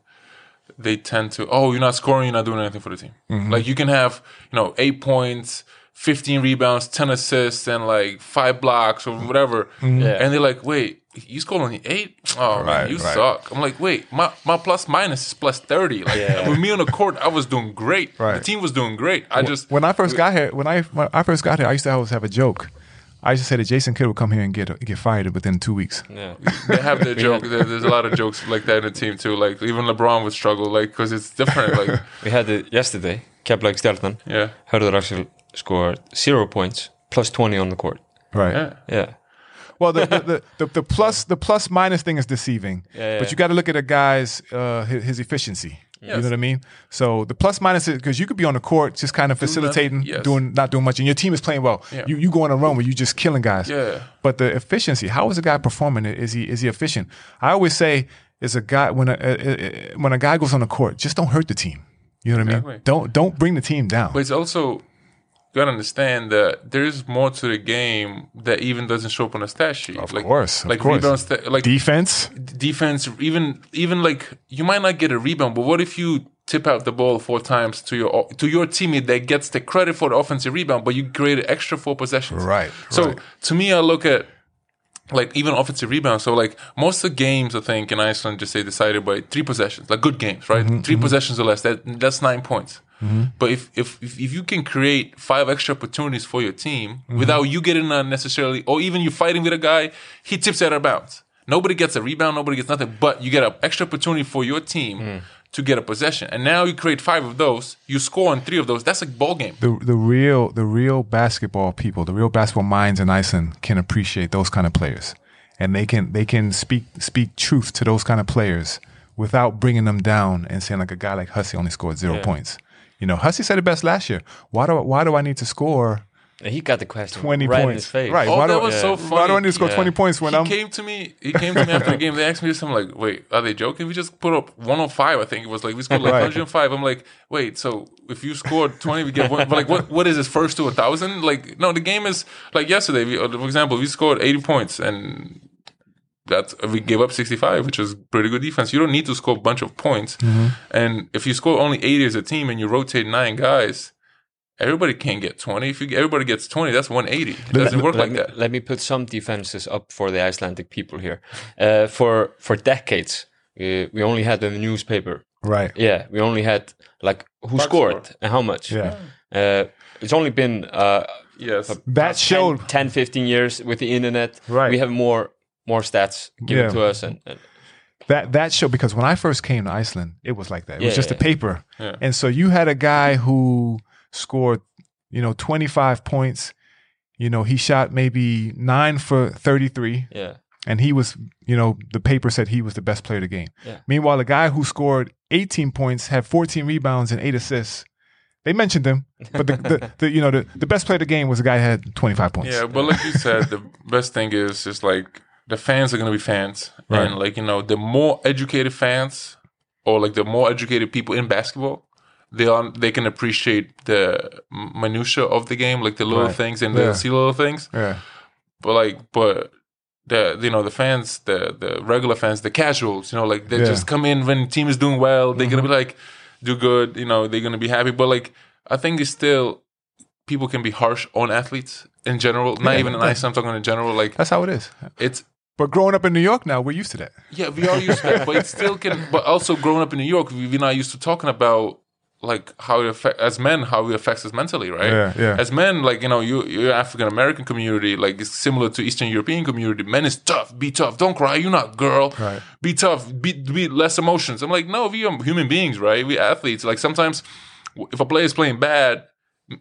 they tend to oh you're not scoring you're not doing anything for the team. Mm-hmm. Like you can have you know eight points. 15 rebounds, 10 assists, and like five blocks or whatever. Mm-hmm. Yeah. And they're like, wait, you scored only eight? Oh, man, you right. suck. I'm like, wait, my, my plus minus is plus 30. Like, Yeah. with me on the court, I was doing great. Right. The team was doing great. I just, when I first got here, when I when I first got here, I used to always have a joke. I used to say that Jason Kidd would come here and get get fired within two weeks. Yeah. they have their joke. There, there's a lot of jokes like that in the team too. Like even LeBron would struggle, like because it's different. Like We had it yesterday. Keflavík Stjarnan. yeah, Hörður Axel scored zero points, plus 20 on the court. Right. yeah, Yeah. Well, the the, the, the the plus the plus minus thing is deceiving. Yeah, But you got to look at a guy's uh, his, his efficiency. You know what I mean? So the plus minus is because you could be on the court just kind of facilitating, yes. doing not doing much, and your team is playing well. Yeah. You you go on a run where you just killing guys. Yeah. But the efficiency, how is a guy performing? Is he is he efficient? I always say, is a guy when a, a, a when a guy goes on the court, just don't hurt the team. You know what I mean? Don't don't bring the team down. but it's also gotta understand that there's more to the game that even doesn't show up on a stat sheet. Of like, course, of like course. rebound, sta- like Defense. defense. Even even like you might not get a rebound, but what if you tip out the ball four times to your to your teammate that gets the credit for the offensive rebound, but you created extra four possessions. Right, So right. to me, I look at like even offensive rebounds. So like most of the games, I think in Iceland, just say decided by three possessions, like good games, right? Mm-hmm, 3 possessions or less. That that's nine points. But if, if if if you can create five extra opportunities for your team Mm-hmm. without you getting on necessarily, or even you fighting with a guy, he tips out of bounds. Nobody gets a rebound, nobody gets nothing, but you get an extra opportunity for your team to get a possession. And now you create five of those, you score on three of those. That's a ball game. the the real the real basketball people, the real basketball minds in Iceland can appreciate those kind of players, and they can they can speak speak truth to those kind of players without bringing them down and saying like a guy like Hussey only scored zero points. You know, Hussey said it best last year. Why do why do I need to score And he got the question twenty right points? in his face. Right? Oh, why that do, was so Why do I need to score Yeah. twenty points when he I'm came to me. He came to me after the game. They asked me this. I'm like, wait, are they joking? We just put up 105. I think it was like we scored like Right. 105. I'm like, wait, so if you scored 20, we get one. But like, what? What is this first to a thousand? Like, no, the game is like yesterday. We, uh, for example, we scored 80 points and. That's we gave up 65, which is pretty good defense. You don't need to score a bunch of points, Mm-hmm. and if you score only 80 as a team and you rotate nine guys, everybody can't get 20. If you, everybody gets 20, that's 180. It doesn't work like me, that. Let me put some defenses up for the Icelandic people here. Uh, for for decades, uh, we only had the newspaper. right? Yeah, we only had like who Box scored score. and how much. Yeah. Uh, it's only been uh, Yes, That 10, showed 10, 15 years with the internet. Right. We have more more stats given Yeah. to us, and, and that that show because when I first came to Iceland, it was like that. It was just yeah, a paper, Yeah. and so you had a guy who scored, you know, twenty five points. You know, he shot maybe nine for thirty three, yeah, and he was, you know, the paper said he was the best player of the game. Yeah. Meanwhile, the guy who scored eighteen points had fourteen rebounds and eight assists. They mentioned him, but the, the, the you know the, the best player of the game was the guy who had twenty five points. Yeah, but like you said, the best thing is just like the fans are gonna be fans, Right. and like you know, the more educated fans, or like the more educated people in basketball, they are they can appreciate the minutia of the game, like the little Right. things and Yeah. the see little things. yeah, But like, but the you know the fans, the the regular fans, the casuals, you know, like they Yeah. just come in when the team is doing well. They're gonna be mm-hmm. like, do good, you know, they're gonna be happy. But like, I think it's still people can be harsh on athletes in general. Not Yeah. even Iceland. I'm talking in general. Like that's how it is. it's But growing up in New York now, we're used to that. yeah, we are used to that, but it still can. But also growing up in New York, we- we're not used to talking about like how it affect as men how it affects us mentally, right? Yeah, yeah. As men, like you know, you you're African American community, like it's similar to Eastern European community. Men is tough, be tough, don't cry, you're not a girl. Right. Be tough, be be less emotions. I'm like, no, we are human beings, right? We athletes. Like sometimes, if a player is playing bad.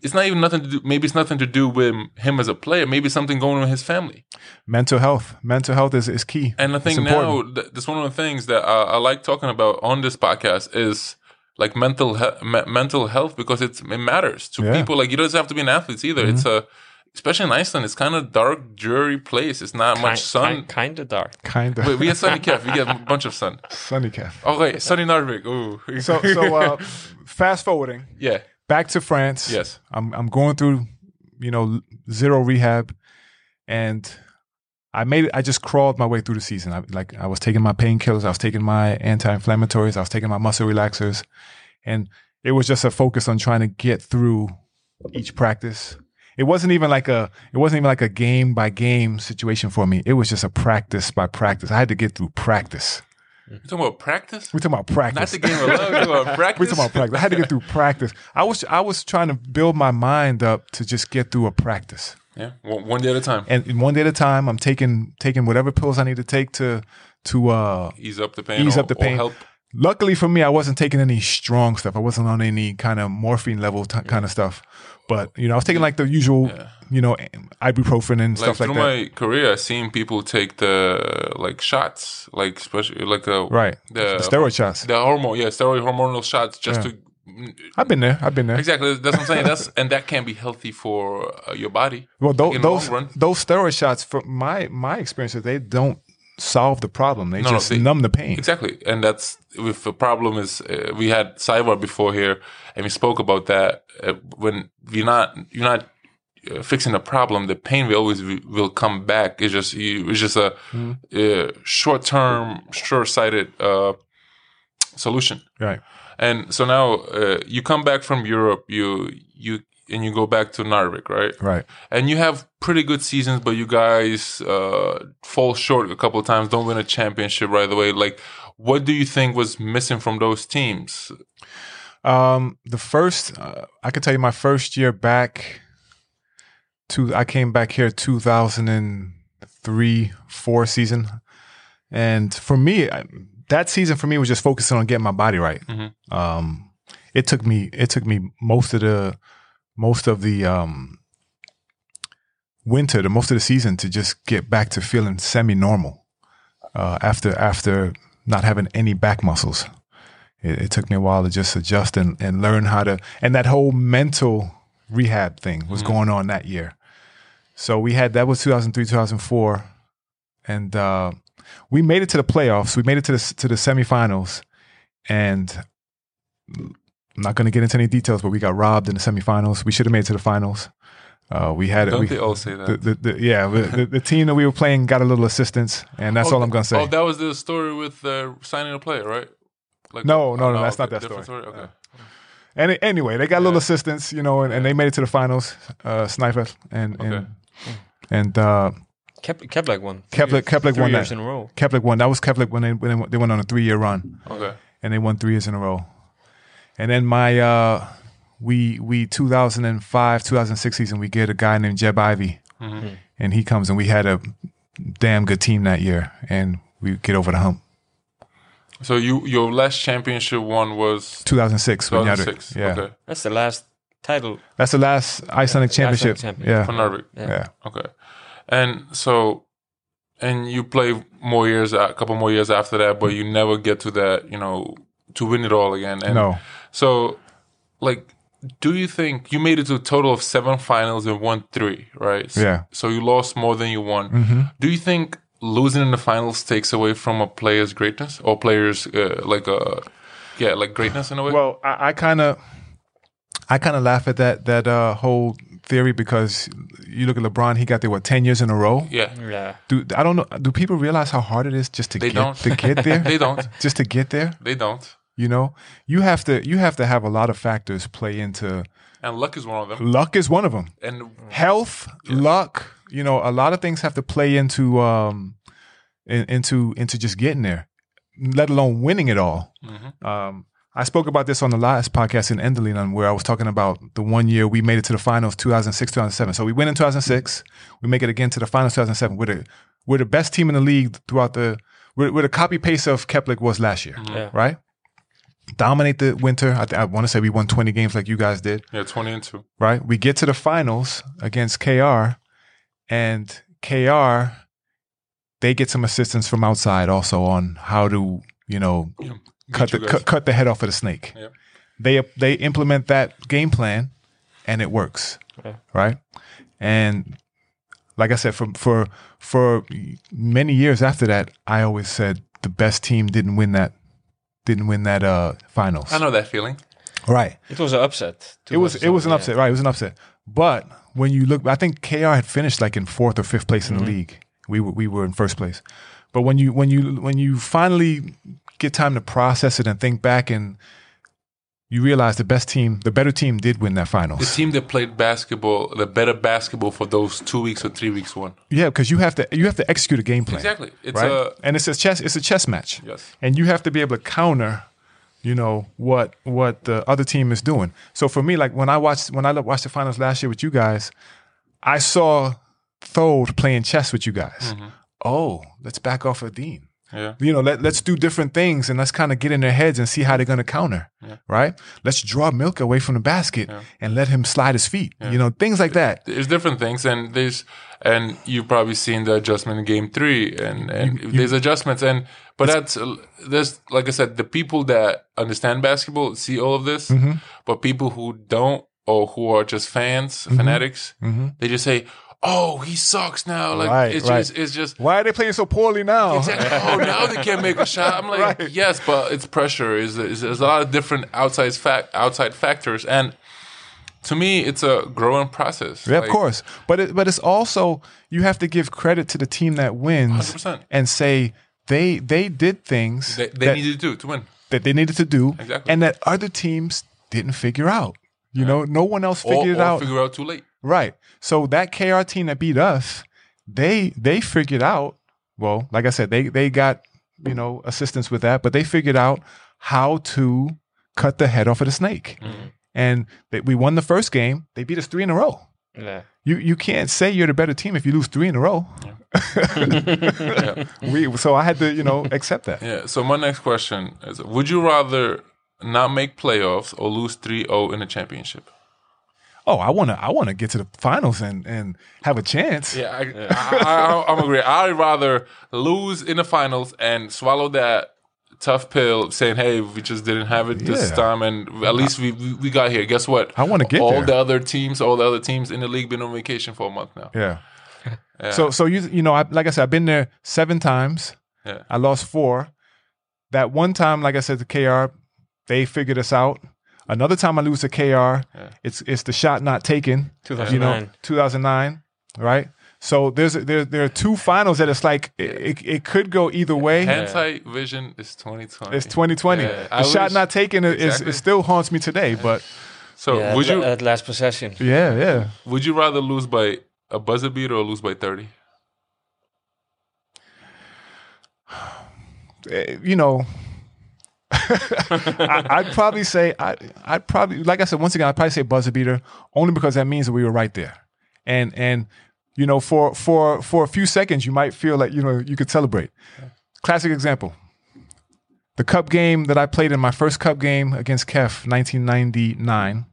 It's not even nothing to do. Maybe it's nothing to do with him as a player. Maybe it's something going on with his family. Mental health, mental health is, is key. And I think important. now th- that's one of the things that I, I like talking about on this podcast is like mental he- me- mental health because it's it matters to Yeah. Mm-hmm. people. Like you don't have to be an athlete either. It's a especially in Iceland, it's kind of dark, dreary place. It's not much sun. kind of dark. kind of Wait, we get sunny Kef. We get a bunch of sun. sunny calf. Okay, sunny Njarðvík. Ooh. So so uh, fast forwarding yeah. Back to France. Yes. I'm I'm going through, you know, zero rehab, and I made it. I just crawled my way through the season. I, like I was taking my painkillers, I was taking my anti-inflammatories, I was taking my muscle relaxers, and it was just a focus on trying to get through each practice. It wasn't even like a it wasn't even like a game by game situation for me. It was just a practice by practice. I had to get through practice. You talking about practice? We're talking about practice. Not the game of love. We're talking about practice. We're talking about practice. I had to get through practice. I was I was trying to build my mind up to just get through a practice. Yeah, one, one day at a time. And one day at a time, I'm taking taking whatever pills I need to take to to uh Ease up the pain. ease or- up the pain. help. Luckily for me, I wasn't taking any strong stuff. I wasn't on any kind of morphine level t- kind of stuff. But you know, I was taking like the usual, you know, ibuprofen and Like stuff like that. through my career, I've seen people take the like shots, like especially like the right. the, The steroid shots. the hormone, yeah, steroid hormonal shots, just Yeah. to I've been there. I've been there. exactly. That's what I'm saying. That's and that can be healthy for uh, your body. Well, those in the long those, run. those steroid shots, from my my experiences, they don't solve the problem. They No, no, just they- numb the pain. Exactly, and that's with the problem is uh, we had Cyber before here, and we spoke about that. Uh, when you're not you're not uh, fixing the problem, the pain will always w- will come back. It's just you, it's just a uh, short term, short sighted uh, solution. Right. And so now uh, you come back from Europe, you you and you go back to Njarðvík, right? Right. And you have pretty good seasons, but you guys uh, fall short a couple of times, don't win a championship right away. Like, what do you think was missing from those teams? Um, the first, uh, I could tell you, my first year back. To I came back here two thousand and three four season. And for me, I, that season for me was just focusing on getting my body right. Mhm. Um, it took me it took me most of the most of the um, winter, the most of the season to just get back to feeling semi normal uh, after after not having any back muscles. It, it took me a while to just adjust and, and learn how to and that whole mental rehab thing was going on that year. So we had that was 2003 2004 and uh, we made it to the playoffs. We made it to the to the semifinals, and I'm not going to get into any details, but we got robbed in the semifinals. We should have made it to the finals. Uh, we had Don't we, they all say that? the, the, the, yeah the, the, the team that we were playing got a little assistance, and that's Oh, all I'm going to say. Oh, that was the story with uh, signing a player, right? Like, No, no, oh, no, that's not that different story. Okay. and it- anyway, they got a little assistance, you know, and, and they made it to the finals. Uh, Snæfell and Okay. and and uh, Kep- Keflavík won. Keflavík Keflavík Three won years that. in a row. Keflavík won. That was Keflavík when they when they, they went on a three year run. Okay. and they won three years in a row. And then my uh we we 2005 2006 season we get a guy named Jeb Ivey, Mhm. and he comes and we had a damn good team that year, and we get over the hump. So you your last championship one was 2006, when you had it. 2006. Yeah, Okay. That's the last title. that's the last Icelandic championship. championship. Yeah, For Njarðvík. Yeah. yeah. Okay. And so, and you play more years, a couple more years after that, but you never get to that, you know, to win it all again. And No, So, like, do you think you made it to a total of seven finals and won three, right? So, Yeah. So you lost more than you won. hmm Do you think losing in the finals takes away from a player's greatness or players uh, like uh yeah, like greatness in a way? Well, I, I kind of, I kind of laugh at that that uh, whole theory because you look at LeBron, he got there what ten years in a row. yeah. Yeah. Do I don't know? Do people realize how hard it is just to They get don't. to get there? They don't. just to get there. They don't. You know, you have to you have to have a lot of factors play into. And luck is one of them. Luck is one of them. And Health, luck. You know, a lot of things have to play into um, in, into into just getting there, let alone winning it all. mhm. Um, I spoke about this on the last podcast in Endalínan, where I was talking about the one year we made it to the finals, 2006, 2007. So we win in 2006. We make it again to the finals, 2007. We're the we're the best team in the league throughout the. We're, we're the copy paste of Keflavík was last year, Yeah. right? Dominate the winter. I, th- I want to say we won 20 games like you guys did, yeah, twenty and two. right? We get to the finals against KR, and KR, they get some assistance from outside also on how to, you know, Yeah. cut the Beat you cut, cut the head off of the snake. Yeah. They they implement that game plan, and it works, Yeah. right? And like I said, for for for many years after that, I always said the best team didn't win that didn't win that uh finals. I know that feeling. Right. It was an upset. It was it was an Yeah. upset. Right. It was an upset. But when you look, I think KR had finished like in fourth or fifth place in the league. We were we were in first place. But when you when you when you finally get time to process it and think back and you realize the best team, the better team did win that finals. The team that played basketball, the better basketball for those two weeks or three weeks won. Yeah, because you have to you have to execute a game plan. Exactly. It's right? a and it's a chess it's a chess match. yes. and you have to be able to counter you know what what the other team is doing so for me like when i watched when i watched the finals last year with you guys i saw Thode playing chess with you guys mm-hmm. oh let's back off of Deane Yeah. you know let, let's do different things and let's kind of get in their heads and see how they're going to counter Yeah. right let's draw Milka away from the basket Yeah. and let him slide his feet you know things like that There's different things, and there's and you've probably seen the adjustment in game three, and and there's adjustments, and but that's there's like I said, the people that understand basketball see all of this, Mm-hmm. but people who don't or who are just fans, fanatics, they just say, "Oh, he sucks now." Like. Right, it's right. just it's just why are they playing so poorly now Exactly. oh, now they can't make a shot. I'm like, Right. yes, but it's pressure. Is is there's a lot of different outside fact outside factors, and to me, it's a growing process. Yeah, Like, of course. But it, but it's also you have to give credit to the team that wins 100%. and say they they did things They, they that, needed to do to win. that they needed to do Exactly. and that other teams didn't figure out. You know, no one else Or, figured it or out. figure out too late. Right. So that KR team that beat us, they they figured out, well, like I said, they they got, you know, assistance with that, but they figured out how to cut the head off of the snake. Mm-hmm. And they, we won the first game. They beat us three in a row. Yeah. you you can't say you're the better team if you lose three in a row. Yeah. We so I had to you know accept that. Yeah. So my next question is: Would you rather not make playoffs or lose 3-0 in a championship? Oh, I wanna I wanna get to the finals and and have a chance. Yeah, I, I, I, I'm agree. I'd rather lose in the finals and swallow that tough pill, saying, "Hey, we just didn't have it this Yeah. time, and at least we, we we got here." Guess what? I wanna get all there. the other teams, all the other teams in the league, been on vacation for a month now. Yeah. So so you you know I, like I said I've been there seven times. Yeah. I lost four. That one time, like I said to KR, they figured us out. Another time I lose to KR, it's it's the shot not taken. You know, 2009. 2009, right? So there's there there are two finals that it's like it, it, it could go either way. Hindsight vision is 2020. It's 2020. Yeah, the I shot wish- not taken is, Exactly. is still haunts me today. But So Yeah, would at, you at last possession? yeah, yeah. would you rather lose by a buzzer beater or lose by 30? Eh, you know, I, I'd probably say I, I'd probably like I said once again I'd probably say buzzer beater only because that means that we were right there, and and you know for for for a few seconds you might feel like you know you could celebrate. Classic example. The cup game that I played in my first cup game against Kef, 1999.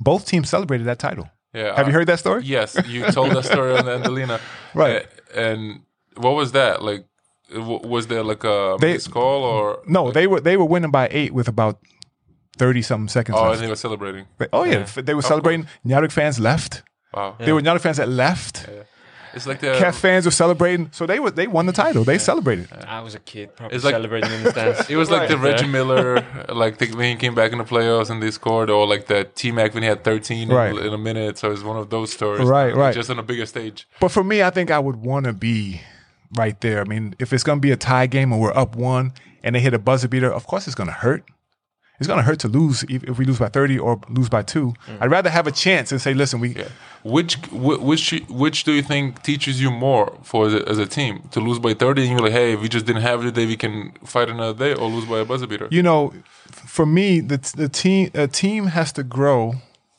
Both teams celebrated that title. Yeah. Have you heard that story? Yes, you told that story on the Angelina. Right. Uh, and what was that like? W- Was there like a They- missed call or No, they were they were winning by eight with about thirty something seconds Oh, left. and they were celebrating. But- oh yeah, f- they were celebrating. Njarðvík fans left. Wow. They were Njarðvík fans that left. It's like the Kef fans were celebrating, so they were they won the title. They celebrated. I was a kid, probably It's like- celebrating in the stands. It was like the Reggie Miller, like the, when he came back in the playoffs and they scored, or like the T Mac when he had 13 in- in, a minute. So it's one of those stories. Right, right. Just on a bigger stage. But for me, I think I would want to be right there. I mean, if it's going to be a tie game and we're up one and they hit a buzzer beater, of course it's going to hurt. It's going to hurt to lose if, if we lose by 30 or lose by two. I'd rather have a chance and say, listen, we Which which which do you think teaches you more for as a, as a team to lose by 30 and you're like, hey, if we just didn't have it today, we can fight another day, or lose by a buzzer beater? you know, for me, the the team a team has to grow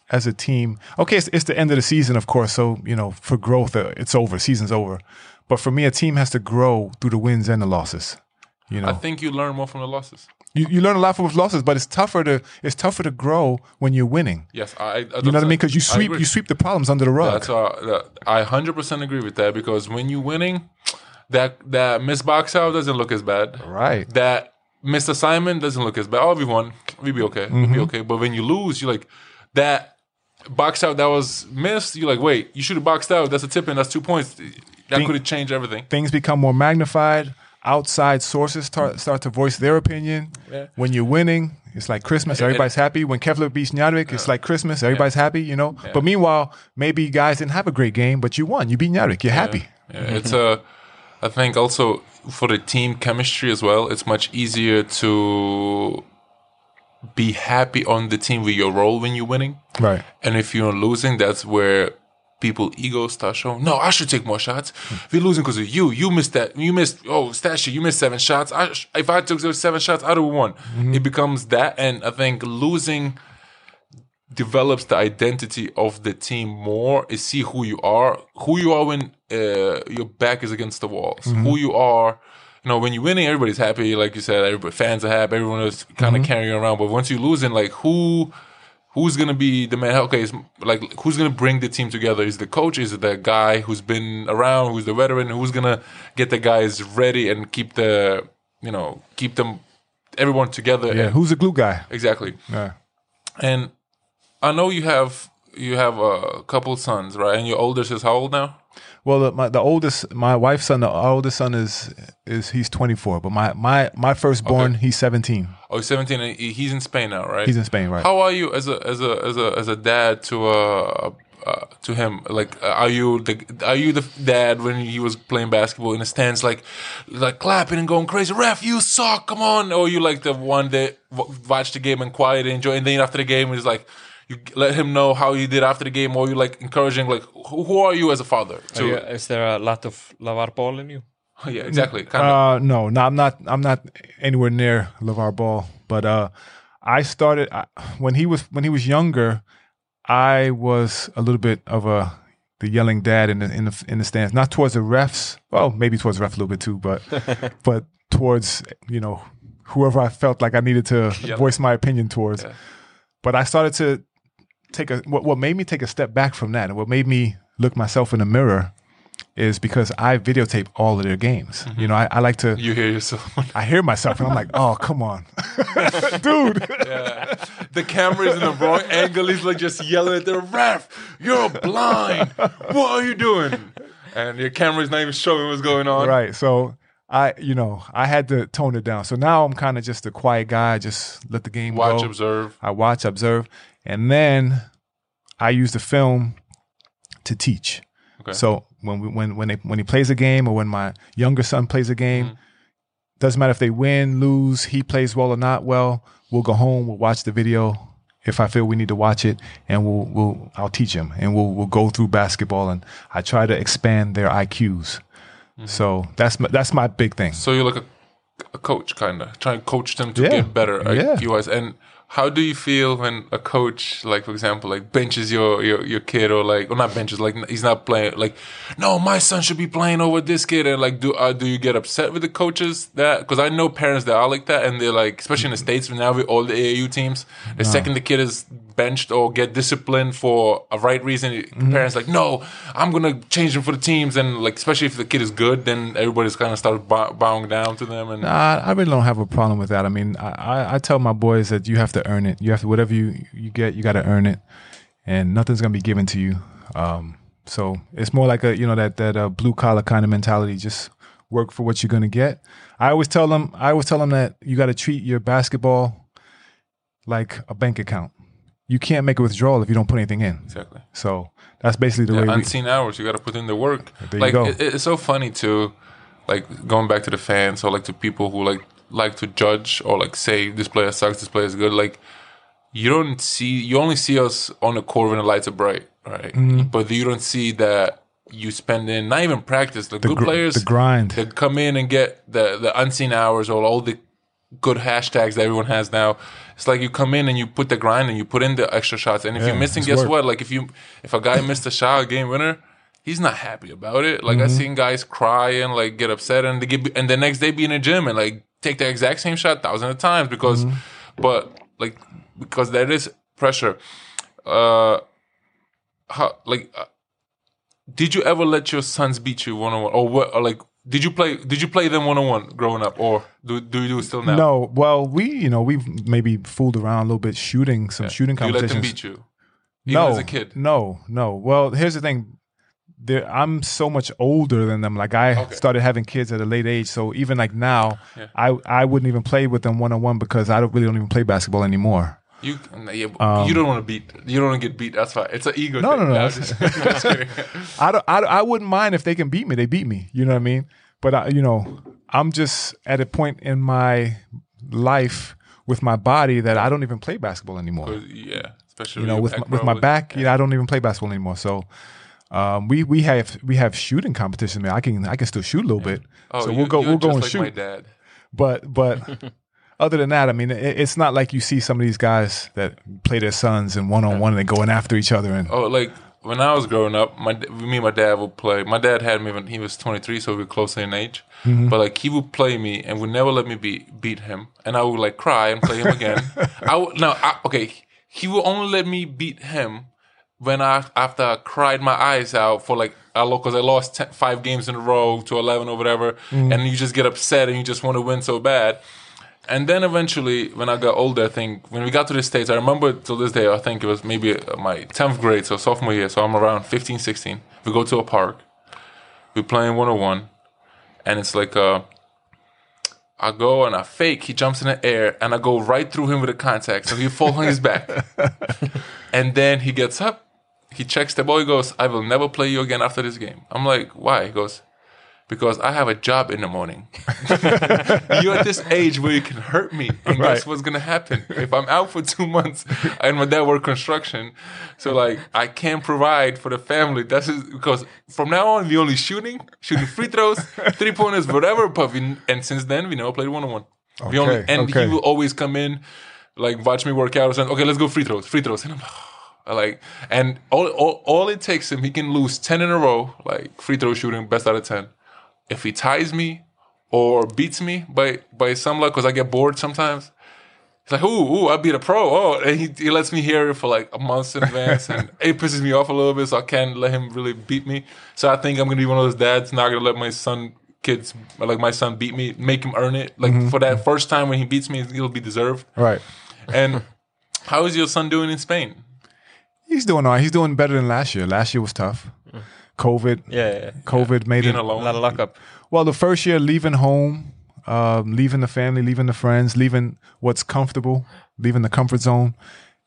as a team. Okay, it's, it's the end of the season, of course. So you know, for growth, uh, it's over. Season's over. But for me, a team has to grow through the wins and the losses. You know, I think you learn more from the losses. you, you learn a lot from losses, but it's tougher to it's tougher to grow when you're winning. Yes, I. I You know what I mean? Because you sweep you sweep the problems under the rug. That's I hundred percent agree with that because when you're winning, that that missed box out doesn't look as bad. right. That missed assignment doesn't look as bad. Oh, we won. We be okay. We Mm-hmm. be okay. But when you lose, you're like that box out that was missed. You're like, wait, you should have boxed out. That's a tip in. That's two points. That Think- could have changed everything. Things become more magnified. Outside sources start, start to voice their opinion. Yeah. When you're winning, it's like Christmas. Everybody's happy. When Keflavík beats Njarðvík, it's like Christmas. Everybody's happy, you know. But meanwhile, maybe guys didn't have a great game, but you won. You beat Njarðvík. You're happy. Yeah, it's a. I think also for the team chemistry as well. It's much easier to be happy on the team with your role when you're winning. Right. And if you're losing, that's where people egos start showing. No, I should take more shots. Hmm. If you're losing because of you, you missed that. You missed. Oh, Stashy, you missed seven shots. I, sh- if I took those seven shots, I'd have won. Mm-hmm. It becomes that, and I think losing develops the identity of the team more. Is see who you are, who you are when uh, your back is against the walls, mm-hmm. who you are. You know, when you're winning, everybody's happy. Like you said, everybody fans are happy. Everyone is kind of mm-hmm. carrying around. But once you're losing, like who who's gonna be the man? Okay, it's like who's gonna bring the team together? Is the coach? Is it the guy who's been around? Who's the veteran? Who's gonna get the guys ready and keep the you know keep them everyone together? Yeah. And- Who's the glue guy? exactly. Yeah. And I know you have you have a couple sons, right? And your oldest is how old now? Well, the, my, the oldest, my wife's son, the oldest son is is he's 24, but my my my firstborn, he's 17. Oh, he's 17 and he's in Spain now, right? He's in Spain, right? How are you as a as a as a as a dad to uh, uh to him? Like, are you the are you the dad when he was playing basketball in the stands, like like clapping and going crazy? Ref, you suck! Come on! Or you like the one that watched the game and quiet and enjoy, and then after the game is like. You let him know how you did after the game, or you like encouraging, like who, who are you as a father? To, you- is there a lot of LaVar Ball in you? yeah, exactly. Kind of. Uh, no, no, I'm not. I'm not anywhere near LaVar Ball. But uh, I started I, when he was when he was younger. I was a little bit of a the yelling dad in the in the in the stands, not towards the refs. Well, maybe towards the ref a little bit too, but but towards you know whoever I felt like I needed to Yep. voice my opinion towards. Yeah. But I started to take a what what made me take a step back from that, and what made me look myself in the mirror is because I videotape all of their games. Mm-hmm. You know, I, I like to You hear yourself. I hear myself and I'm like, oh come on, dude. yeah. The camera is in the wrong angle. He's like just yelling at the ref. You're blind. What are you doing? And your camera's not even showing what's going on. right. So I, you know, I had to tone it down. So now I'm kind of just a quiet guy. Just let the game Watch, go. observe. I watch, observe, and then I use the film to teach. Okay. So when we, when when they when he plays a game or when my younger son plays a game, Mm-hmm. doesn't matter if they win, lose, he plays well or not well. We'll go home. We'll watch the video if I feel we need to watch it, and we'll we'll I'll teach him, and we'll we'll go through basketball, and I try to expand their IQs. Mm-hmm. So that's my, that's my big thing. So you're like a, a coach, kind of trying to coach them to Yeah. get better Yeah. IQ wise. And how do you feel when a coach, like for example, like benches your your, your kid, or like, or not benches, like he's not playing, like, no, my son should be playing over this kid, and like, do uh, do you get upset with the coaches that? Because I know parents that are like that, and they're like, especially in the states now with all the AAU teams, the second the kid is benched or get disciplined for a right reason, Mm-hmm. parents like, no, I'm gonna change him for the teams, and like, especially if the kid is good, then everybody's kind of start bow- bowing down to them, and I, I really don't have a problem with that. I mean, I, I, I tell my boys that you have to earn it. You have to whatever you you get, you got to earn it, and nothing's gonna be given to you. Um, so it's more like a you know that that uh, blue collar kind of mentality. Just work for what you're gonna get. I always tell them. I always tell them that you got to treat your basketball like a bank account. You can't make a withdrawal if you don't put anything in. exactly. So that's basically the Yeah, way we. unseen hours. You got to put in the work. There you like go. It, it's so funny too. Like going back to the fans or like to people who like like to judge or like say this player sucks, this player is good. Like you don't see, you only see us on the court when the lights are bright, right? Mm-hmm. But you don't see that you spend in not even practice. The, good gr- players, the grind. they come in and get the the unseen hours or all the good hashtags that everyone has now. It's like you come in and you put the grind and you put in the extra shots. And if Yeah, you're missing, guess work. what? Like if you if a guy missed a shot, a game winner, he's not happy about it. Like Mm-hmm. I've seen guys cry and like get upset and they get and the next day be in the gym and like take the exact same shot thousands of times because, Mm-hmm. but like because there is pressure. Uh, how like. Uh, did you ever let your sons beat you one on one, or what? Or like, did you play? Did you play them one on one growing up, or do do you do it still now? No, well, we you know we've maybe fooled around a little bit shooting some shooting competitions. you let them beat you, even no, as a kid. No, no. Well, here's the thing. I'm so much older than them. Like I Okay. started having kids at a late age, so even like now, Yeah. I I wouldn't even play with them one on one because I don't really don't even play basketball anymore. You, yeah, but you don't want to beat. You don't want to get beat. That's why it's an ego. Um, No, thing. no, no, I'm just. I don't, I, I wouldn't mind if they can beat me. They beat me. You know what I mean? But I, you know, I'm just at a point in my life with my body that I don't even play basketball anymore. yeah, especially you know, with my, with my back, you know, I don't even play basketball anymore. So, um, we we have we have shooting competition. Man, I can I can still shoot a little bit. Oh, so you- we'll go we'll go and like shoot. My dad. But but other than that, I mean, it, it's not like you see some of these guys that play their sons and one on one and they going after each other and Oh, like when I was growing up, my me and my dad would play. My dad had me when he was 23, so we were close in age. Mm-hmm. But like he would play me and would never let me beat beat him, and I would like cry and play him again. I would no, I, okay. He would only let me beat him when I after I cried my eyes out for like I because I lost 10, five games in a row to 11 or whatever, Mm-hmm. and you just get upset and you just want to win so bad. And then eventually, when I got older, I think when we got to the States, I remember till this day, I think it was maybe uh, my 10th grade, so sophomore year. So I'm around 15, 16. We go to a park. We're playing 101. And it's like, uh, I go and I fake. He jumps in the air and I go right through him with a contact. So he falls on his back. and then he gets up. He checks the ball. He goes, I will never play you again after this game. I'm like, why? He goes, because I have a job in the morning. You're at this age where you can hurt me, and guess Right. what's gonna happen if I'm out for two months and my dad work construction? So like I can't provide for the family. That's just, because from now on we only shooting, shooting free throws, three pointers, whatever. But we, and since then we never played one on one. We only Okay, and okay. he will always come in, like watch me work out or something. Okay, let's go free throws, free throws, and I'm like. Like, and all, all all it takes him, he can lose ten in a row, like free throw shooting, best out of ten. If he ties me or beats me by by some luck, because I get bored sometimes. He's like, ooh, ooh, I beat a pro. Oh, and he, he lets me hear it for like a month in advance, and it pisses me off a little bit, so I can't let him really beat me. So I think I'm gonna be one of those dads not gonna let my son kids like my son beat me, make him earn it. Like mm-hmm. for that first time when he beats me, it'll be deserved. Right. And how is your son doing in Spain? He's doing all right. He's doing better than last year. Last year was tough. COVID. Yeah, yeah, yeah. COVID made Being it. a lot of luck up. Well, the first year leaving home, um, leaving the family, leaving the friends, leaving what's comfortable, leaving the comfort zone,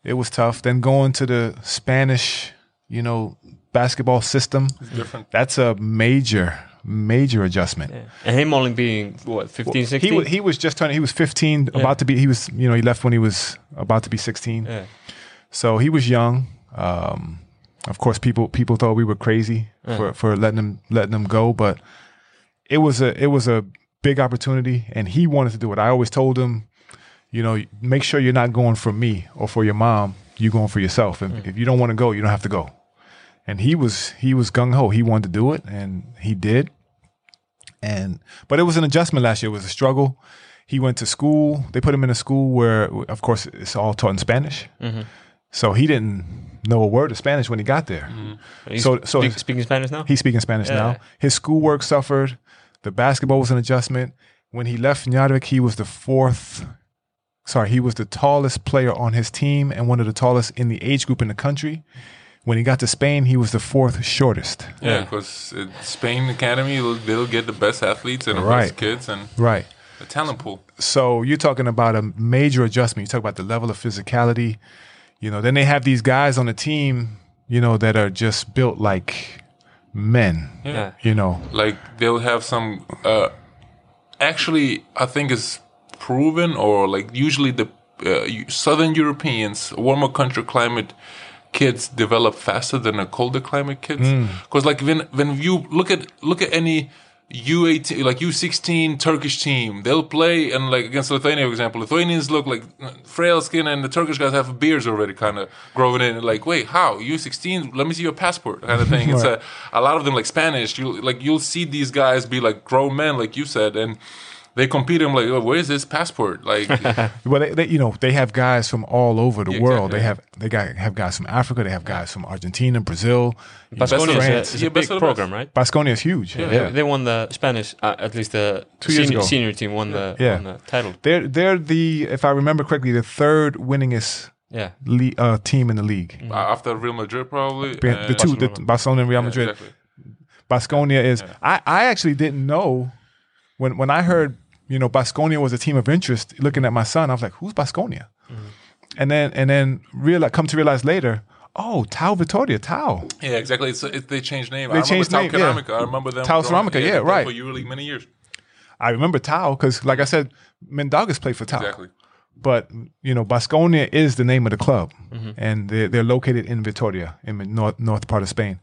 it was tough. Then going to the Spanish, you know, basketball system. different. That's a major, major adjustment. And him only being what 15, 16. He wa- he was just turning. He was 15, about to be. He was you know he left when he was about to be 16. yeah. So he was young. Um, of course, people people thought we were crazy for, for letting them letting him go, but it was a it was a big opportunity, and he wanted to do it. I always told him, you know, make sure you're not going for me or for your mom. You're going for yourself, and mm. if you don't want to go, you don't have to go. And he was he was gung ho. He wanted to do it, and he did. And but it was an adjustment last year. It was a struggle. He went to school. They put him in a school where, of course, it's all taught in Spanish. Mm-hmm. So he didn't know a word of Spanish when he got there. Mm-hmm. He's So- so- speak- speaking Spanish now. He's speaking Spanish Yeah. now. His schoolwork suffered. The basketball was an adjustment. When he left Njarðvík, he was the fourth. Sorry, he was the tallest player on his team and one of the tallest in the age group in the country. When he got to Spain, he was the fourth shortest. Yeah, because Spain Academy, they'll, they'll get the best athletes and the Right. best kids and Right. the talent pool. So you're talking about a major adjustment. You talk about the level of physicality. You know, then they have these guys on the team, you know, that are just built like men. yeah. You know, like they'll have some uh actually i think it's proven or like usually the uh, southern europeans warmer country climate kids develop faster than the colder climate kids because like when when you look at look at any U18 like U16 Turkish team. They'll play and like against Lithuania for example. Lithuanians look like frail skin and the Turkish guys have beards already kind of growing in. Like wait how? U16 let me see your passport kind of thing. It's a a lot of them like Spanish. You like you'll see these guys be like grown men like you said and they compete I'm like oh, where is this passport like well, they, they, you know, they have guys from all over the Yeah, world. exactly. They have they got have guys from Africa. They have guys from Argentina, Brazil, Baskonia is a, is Yeah, a big best of the program, right? Baskonia is huge. Yeah, They, they won the Spanish, uh, at least the Two years senior, ago. senior team won the, Yeah. won the title. they're they're the if I remember correctly, the third winningest Yeah. le- uh, team in the league. after Real Madrid probably The and- two, the Barcelona. Barcelona and Real Yeah, Madrid. exactly. Baskonia is. I, I actually didn't know when when I heard you know Baskonia was a team of interest. Looking at my son, I was like, "Who's Baskonia?" Mm-hmm. And then and then realize, come to realize later, oh, Tau Vitoria, Tau. Yeah, exactly. It's, it, they changed name. They I changed remember name, Tau yeah. Ceramica. I remember them. Tau Ceramica, yeah, played right. For EuroLeague many years. I remember Tau because, like I said, Mendagas played for Tau. Exactly. But you know, Baskonia is the name of the club, mm-hmm. and they're, they're located in Vitoria, in the north north part of Spain.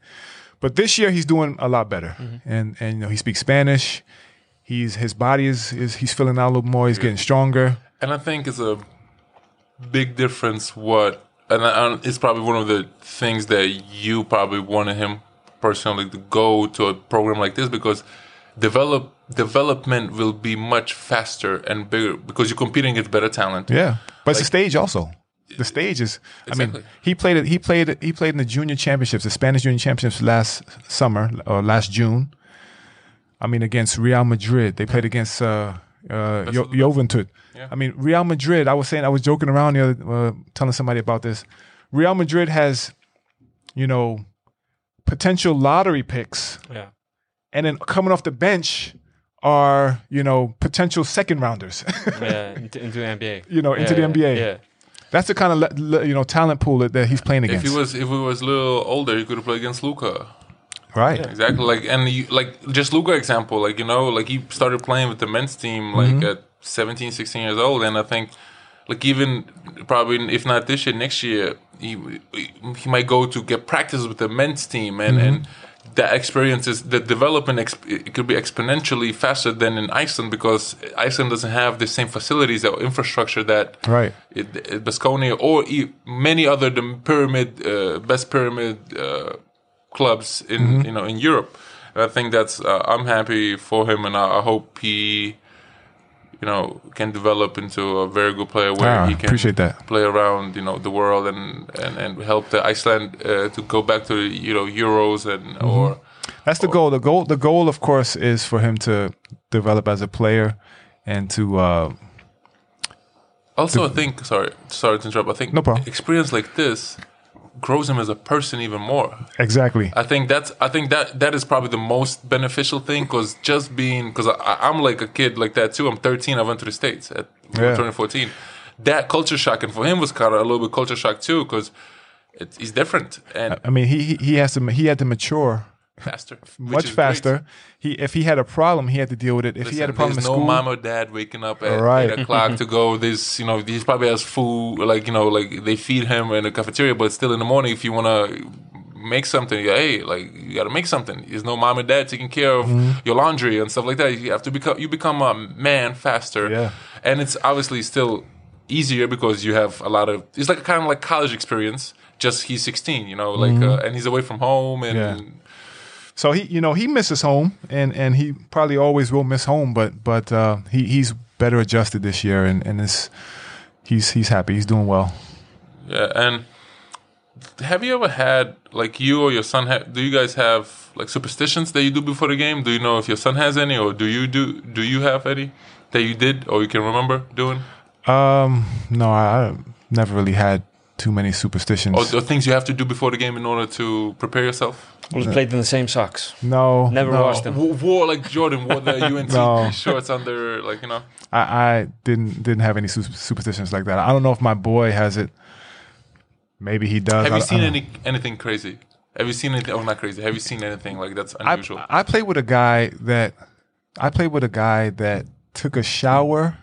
But this year he's doing a lot better, mm-hmm. and and you know he speaks Spanish. He's his body is is he's filling out a little more. He's getting stronger. And I think it's a big difference what, and I, it's probably one of the things that you probably wanted him personally to go to a program like this because develop development will be much faster and bigger because you're competing against better talent. Yeah, but it's the stage also. The stage is. I mean, he played it. He played. it- He played in the junior championships, the Spanish junior championships last summer or last June. I mean, against Real Madrid, they played against uh, uh, Ju- Joventut. I mean, Real Madrid. I was saying, I was joking around the other, uh, telling somebody about this. Real Madrid has, you know, potential lottery picks, Yeah. and then coming off the bench are you know potential second rounders. yeah. Into, into the NBA. you know, into Yeah, the NBA. Yeah. That's the kind of le- le- you know talent pool that, that he's playing If against. he was if he was a little older, he could have played against Luka. Right. Exactly. Like and you, like just Luka example, like you know, like he started playing with the men's team like Mm-hmm. at 17, 16 years old, and I think like even probably if not this year, next year he he might go to get practice with the men's team and Mm-hmm. and that experience is the development exp- it could be exponentially faster than in Iceland because Iceland doesn't have the same facilities or infrastructure that Right. it, it, Baskonia or e- many other the pyramid uh, best pyramid uh, clubs in Mm-hmm. you know in Europe. And I think that's uh, I'm happy for him and I, I hope he you know can develop into a very good player where Ah, he can appreciate that. play around you know the world and and, and help the Iceland uh, to go back to the, you know Euros and Mm-hmm. or That's the goal. The goal. The goal, of course, is for him to develop as a player and to. Uh, also I think sorry sorry to interrupt I think No problem. experience like this grows him as a person even more exactly. I think that's I think that that is probably the most beneficial thing because just being because I'm like a kid like that too. I'm 13. I went to the states at Yeah. 2014. That culture shock and for him was kind of a little bit culture shock too because he's different and I mean, he he- he has to. He had to mature faster, much is great. faster. He if he had a problem, he had to deal with it. If he had a Listen, problem in there's no school, mom or dad waking up at Right. eight o'clock to go. This, you know, he probably has food, like you know, like they feed him in the cafeteria, but still in the morning, if you want to make something, you hey, like you got to make something. There's no mom and dad taking care of Mm-hmm. your laundry and stuff like that. You have to become you become a man faster, Yeah. and it's obviously still easier because you have a lot of. It's like kind of like college experience. Just he's 16, you know, like uh, and he's away from home and. Mm-hmm. Yeah. So he, you know, he misses home, and and he probably always will miss home. But but uh, he he's better adjusted this year, and and is he's he's happy. He's doing well. Yeah, and have you ever had like you or your son? Ha- do you guys have like superstitions that you do before the game? Do you know if your son has any, or do you do? Do you have any that you did or you can remember doing, Um, no, I, I never really had too many superstitions. or, or things you have to do before the game in order to prepare yourself? We played in the same socks. no, Never no. washed them. W- wore like Jordan wore the UNC No. shorts under, like you know. I, I didn't didn't have any su- superstitions like that. I don't know if my boy has it. Maybe he does. Have you seen don't- any anything crazy? Have you seen anything? Oh, not crazy. Have you seen anything like that's I, unusual? I played with a guy that I played with a guy that took a shower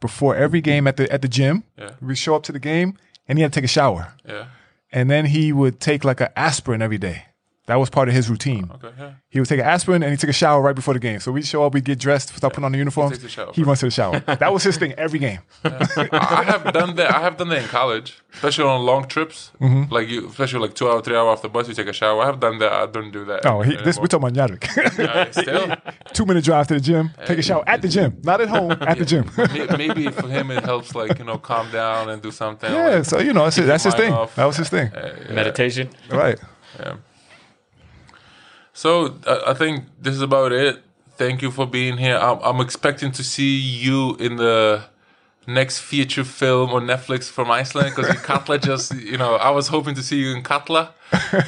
before every game at the at the gym. Yeah. We show up to the game and he had to take a shower. yeah. And then he would take like an aspirin every day. That was part of his routine. Okay. Yeah. He would take an aspirin and he took a shower right before the game. So we'd show up, we'd get dressed, start putting on the uniforms. takes a shower He runs to the shower. that was his thing every game. I have done that. I have done that in college, especially on long trips. Mm-hmm. Like you, especially like two hour, three hour off the bus, you take a shower. I have done that. I don't do that. Oh, he, this we're talking about Yadvik. Yeah, still, Two minute drive to the gym, take a shower at the gym, not at home, at the gym. Maybe for him it helps, like you know, calm down and do something. yeah, like, so you know, that's, it, that's his thing. off. That was his thing. uh, yeah. Meditation. Right. Yeah. So uh, I think this is about it. Thank you for being here. I'm, I'm expecting to see you in the next feature film on Netflix from Iceland because Katla just, you know, I was hoping to see you in Katla,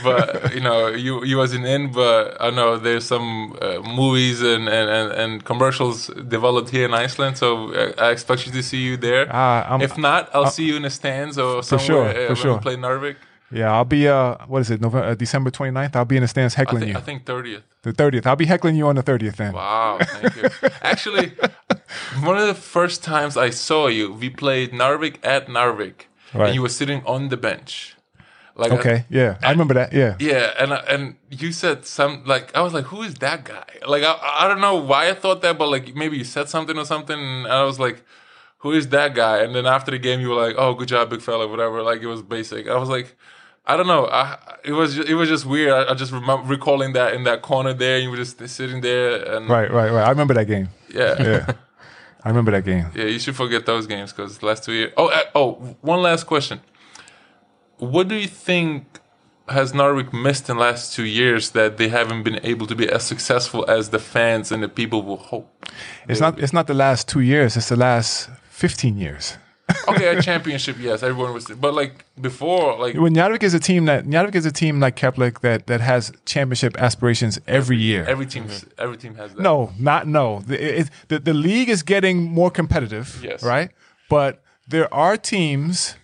but you know, you you wasn't in. But I know there's some uh, movies and, and, and, and commercials developed here in Iceland, so uh, I expect you to see you there. I'm- if not, I'll see you in the stands or somewhere for sure, uh, for sure. play Njarðvík. Yeah, I'll be uh what is it, November uh, December 29th? I'll be in the stands I heckling think, you. I think 30th. the 30th. I'll be heckling you on the 30th then. Wow, thank you. Actually, one of the first times I saw you, we played Njarðvík at Njarðvík, Right. and you were sitting on the bench. Like Okay, yeah. I remember that. Yeah. yeah, and and you said some like I was like, who is that guy? Like I, I don't know why I thought that, but like maybe you said something or something, and I was like, who is that guy? And then after the game, you were like, oh, good job, big fella, whatever. Like it was basic. I was like. I don't know. I, it was it was just weird. I, I just remember recalling that in that corner there. You were just sitting there, and Right, right, right. I remember that game. yeah, Yeah. I remember that game. Yeah, you should forget those games because last two years. Oh, uh, oh, one last question. What do you think has Njarðvík missed in the last two years that they haven't been able to be as successful as the fans and the people will hope? It's not it's not the last 2 years, it's the last 15 years. Okay, a championship, yes, everyone was, but like before, like When Njarðvík is a team that Njarðvík is a team like Kepler that that has championship aspirations every year. every team, every team has that. No, not no. The, it, the the league is getting more competitive, Yes. right? But there are teams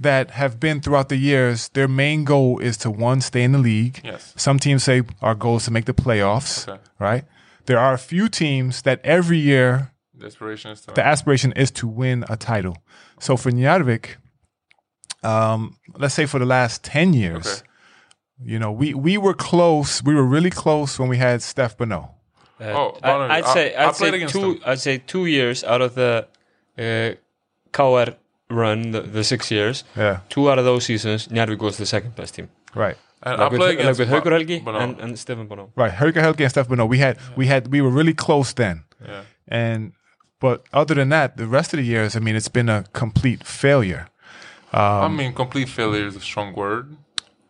that have been throughout the years. Their main goal is to one stay in the league. Yes. Some teams say our goal is to make the playoffs, Okay. right? There are a few teams that every year the aspiration is to. the aspiration is to win a title. So for Njarðvík, um, let's say for the last ten years, Okay. You know, we we were close. We were really close when we had Steph Bonneau. Uh, Oh, I, I'd say I I'd played say two. him. I'd say two years out of the uh, KR run, the, the six years. Yeah, Two out of those seasons, Njarðvík was the second best team. right. And Like I with, play like against with Ba- Helgi Bono. and, and Stefan Bonneau. Right, Hurricane Helgi and Steph Bonneau. We had we had we were really close then. Yeah. And but other than that, the rest of the years, I mean, it's been a complete failure. I mean, complete failure is a strong word.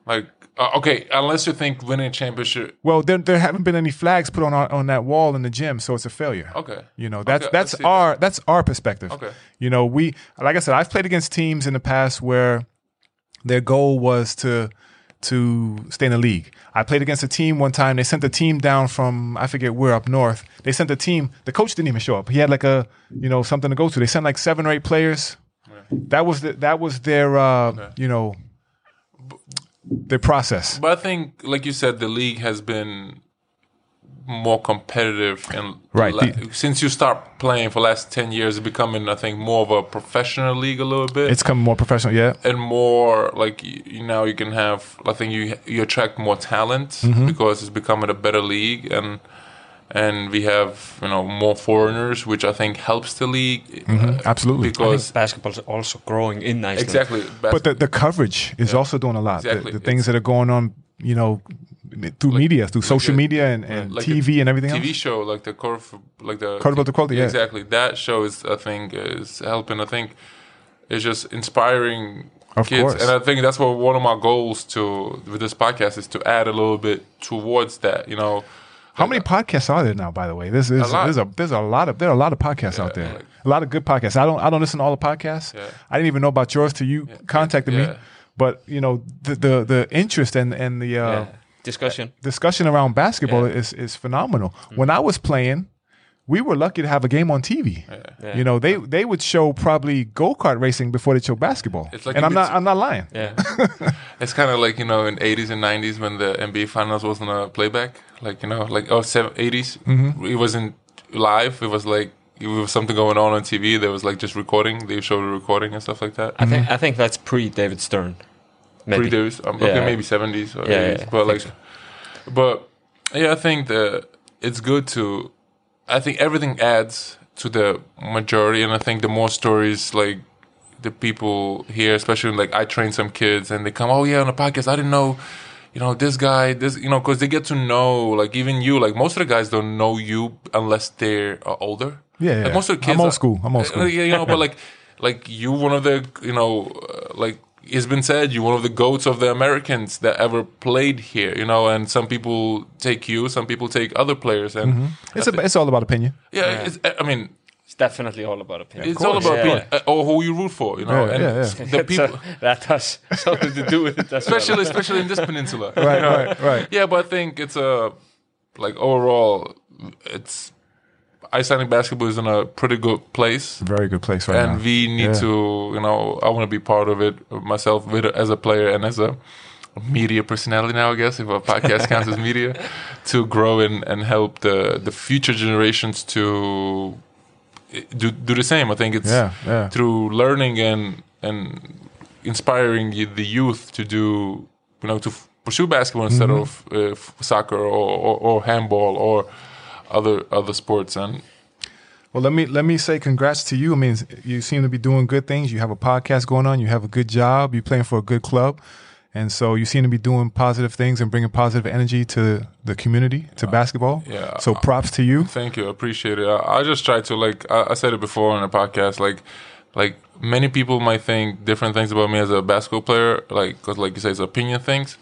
Like, uh, okay, unless you think winning a championship. Well, there there haven't been any flags put on our, on that wall in the gym, so it's a failure. Okay. You know, that's Okay, that's our that's our perspective. Okay. You know, we like I said, I've played against teams in the past where their goal was to to stay in the league. I played against a team one time. They sent a team down from I forget where up north. They sent a team. The coach didn't even show up. He had like a you know something to go to. They sent like seven or eight players. That was the, that was their uh, you know their process. But I think, like you said, the league has been more competitive and Right, la- since you start playing for the last 10 years it's becoming i think more of a professional league a little bit It's becoming more professional. Yeah. and more like you, you now you can have i think you you attract more talent Mm-hmm. because it's becoming a better league and and we have you know more foreigners which i think helps the league uh, Mm-hmm. Absolutely. because Basketball is also growing in Iceland. exactly But the, the coverage is also doing a lot. The- Exactly. The, things that are going on, you know, through media, through social a- media and, and like a TV and everything TV else. show like the Curve, like the Curve about the Quality, yeah. exactly. That show is, I think, is helping. I think it's just inspiring Of kids, course. and I think that's what one of my goals to with this podcast is to add a little bit towards that. You know, How many podcasts are there now? By the way, A lot. there's a there's a lot of there are a lot of podcasts out there. like- a lot of good podcasts. I don't I don't listen to all the podcasts. Yeah. I didn't even know about yours till you contacted Yeah. me. But you know the the, the interest and and the uh, Yeah. Discussion. Uh, discussion around basketball Yeah. is is phenomenal. Mm. When I was playing, we were lucky to have a game on TV. Yeah. You know, they they would show probably go kart racing before they show basketball. It's like and I'm not I'm not lying. Yeah. it's kind of like you know in 80s and 90s when the NBA finals wasn't a playback, like you know, like oh seven, 80s, Mm-hmm. it wasn't live. It was like. If there was something going on on TV. There was like just recording. They showed the recording and stuff like that. I think mm-hmm. I think that's pre David Stern. Maybe. Pre days, um, okay, maybe seventies or Yeah, 80s, yeah, but I like, think but yeah, I think that it's good to. I think everything adds to the majority, and I think the more stories like the people here, especially like I train some kids, and they come, oh yeah, on the podcast, I didn't know. You know this guy, this you know, because they get to know, like even you, like most of the guys don't know you unless they're uh, older. Yeah, yeah. Like most of the kids. I'm old are- school. I'm old uh, school. yeah, you know, but like, like you, one of the, you know, uh, like it's been said, you're one of the goats of the Americans that ever played here. You know, and some people take you, some people take other players, and Mm-hmm. It's a, it's all about opinion. yeah, It's, I mean, It's definitely all about opinion. it's all about yeah. people, uh, or who you root for. You know, Yeah, and yeah, yeah. the people, So that has something to do with it as well. especially especially in this peninsula. Right, right, right. Yeah, but I think it's a like overall, it's Icelandic basketball is in a pretty good place. Very good place right and now. we need Yeah. to you know i want to be part of it myself with as a player and as a media personality now i guess if a podcast counts as media to grow and, and help the the future generations to do, do the same i think it's Yeah, yeah. through learning and and inspiring the youth to do you know to f- pursue basketball instead Mm-hmm. of uh, f- soccer or, or, or handball or other other sports and Well, let me let me say congrats to you. I mean, you seem to be doing good things. You have a podcast going on. You have a good job. You're playing for a good club, and so you seem to be doing positive things and bringing positive energy to the community to basketball. yeah, So props to you. Thank you, appreciate it. I, I just try to like I, I said it before on the podcast, like like many people might think different things about me as a basketball player, like because like you say, it's opinion things.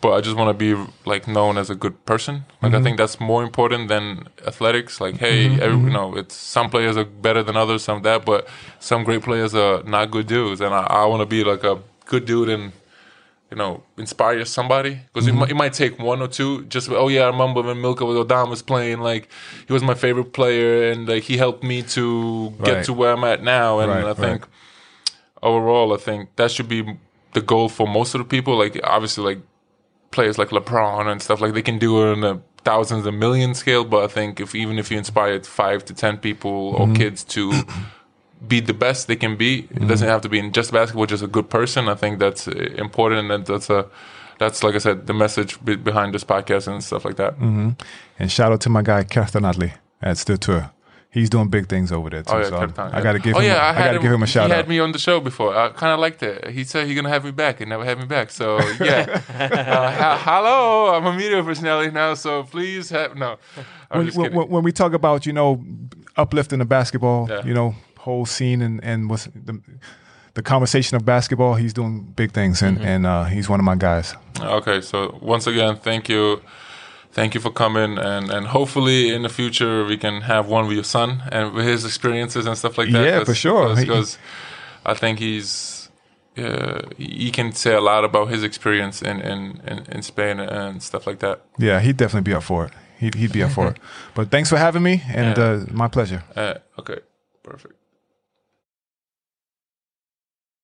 But I just want to be like known as a good person. Like I mm-hmm. think that's more important than athletics. Like, hey, mm-hmm, every, you mm-hmm. know, it's some players are better than others, some that, but some great players are not good dudes, and I, I want to be like a good dude and you know, inspire somebody because it, might, it might take one or two. Just oh yeah, I remember when Milka with Odom was playing. Like he was my favorite player, and like he helped me to get Right. to where I'm at now. And Right, I think overall, I think that should be the goal for most of the people. Like obviously, like players like LeBron and stuff like they can do it on a thousands and million scale. But I think if even if you inspired five to ten people or kids to be the best they can be, it doesn't have to be in just basketball, just a good person. I think that's uh, important, and that's a that's like I said, the message be- behind this podcast and stuff like that. Mm-hmm. And shout out to my guy Kjartan Atli at Still Tour. He's doing big things over there too. Oh yeah, so I got to give oh, him. yeah, I, had got to give him a shout he out. had me on the show before. I kind of liked it. He said he's gonna have me back, and never had me back. So yeah, uh, hello, I'm a media personality now, so please have no. When, when, when- when we talk about you know uplifting the basketball, Yeah. you know whole scene and and what's the the conversation of basketball, he's doing big things and Mm-hmm. and uh, he's one of my guys. Okay, so once again, thank you, thank you for coming, and and hopefully in the future we can have one with your son and with his experiences and stuff like that. Yeah, for sure. Because I think he's. Uh, he can say a lot about his experience in, in, in, in Spain and stuff like that. Yeah, he'd definitely be up for it. He'd, he'd be up for it. But thanks for having me, and Yeah. uh, my pleasure. Uh, okay, perfect.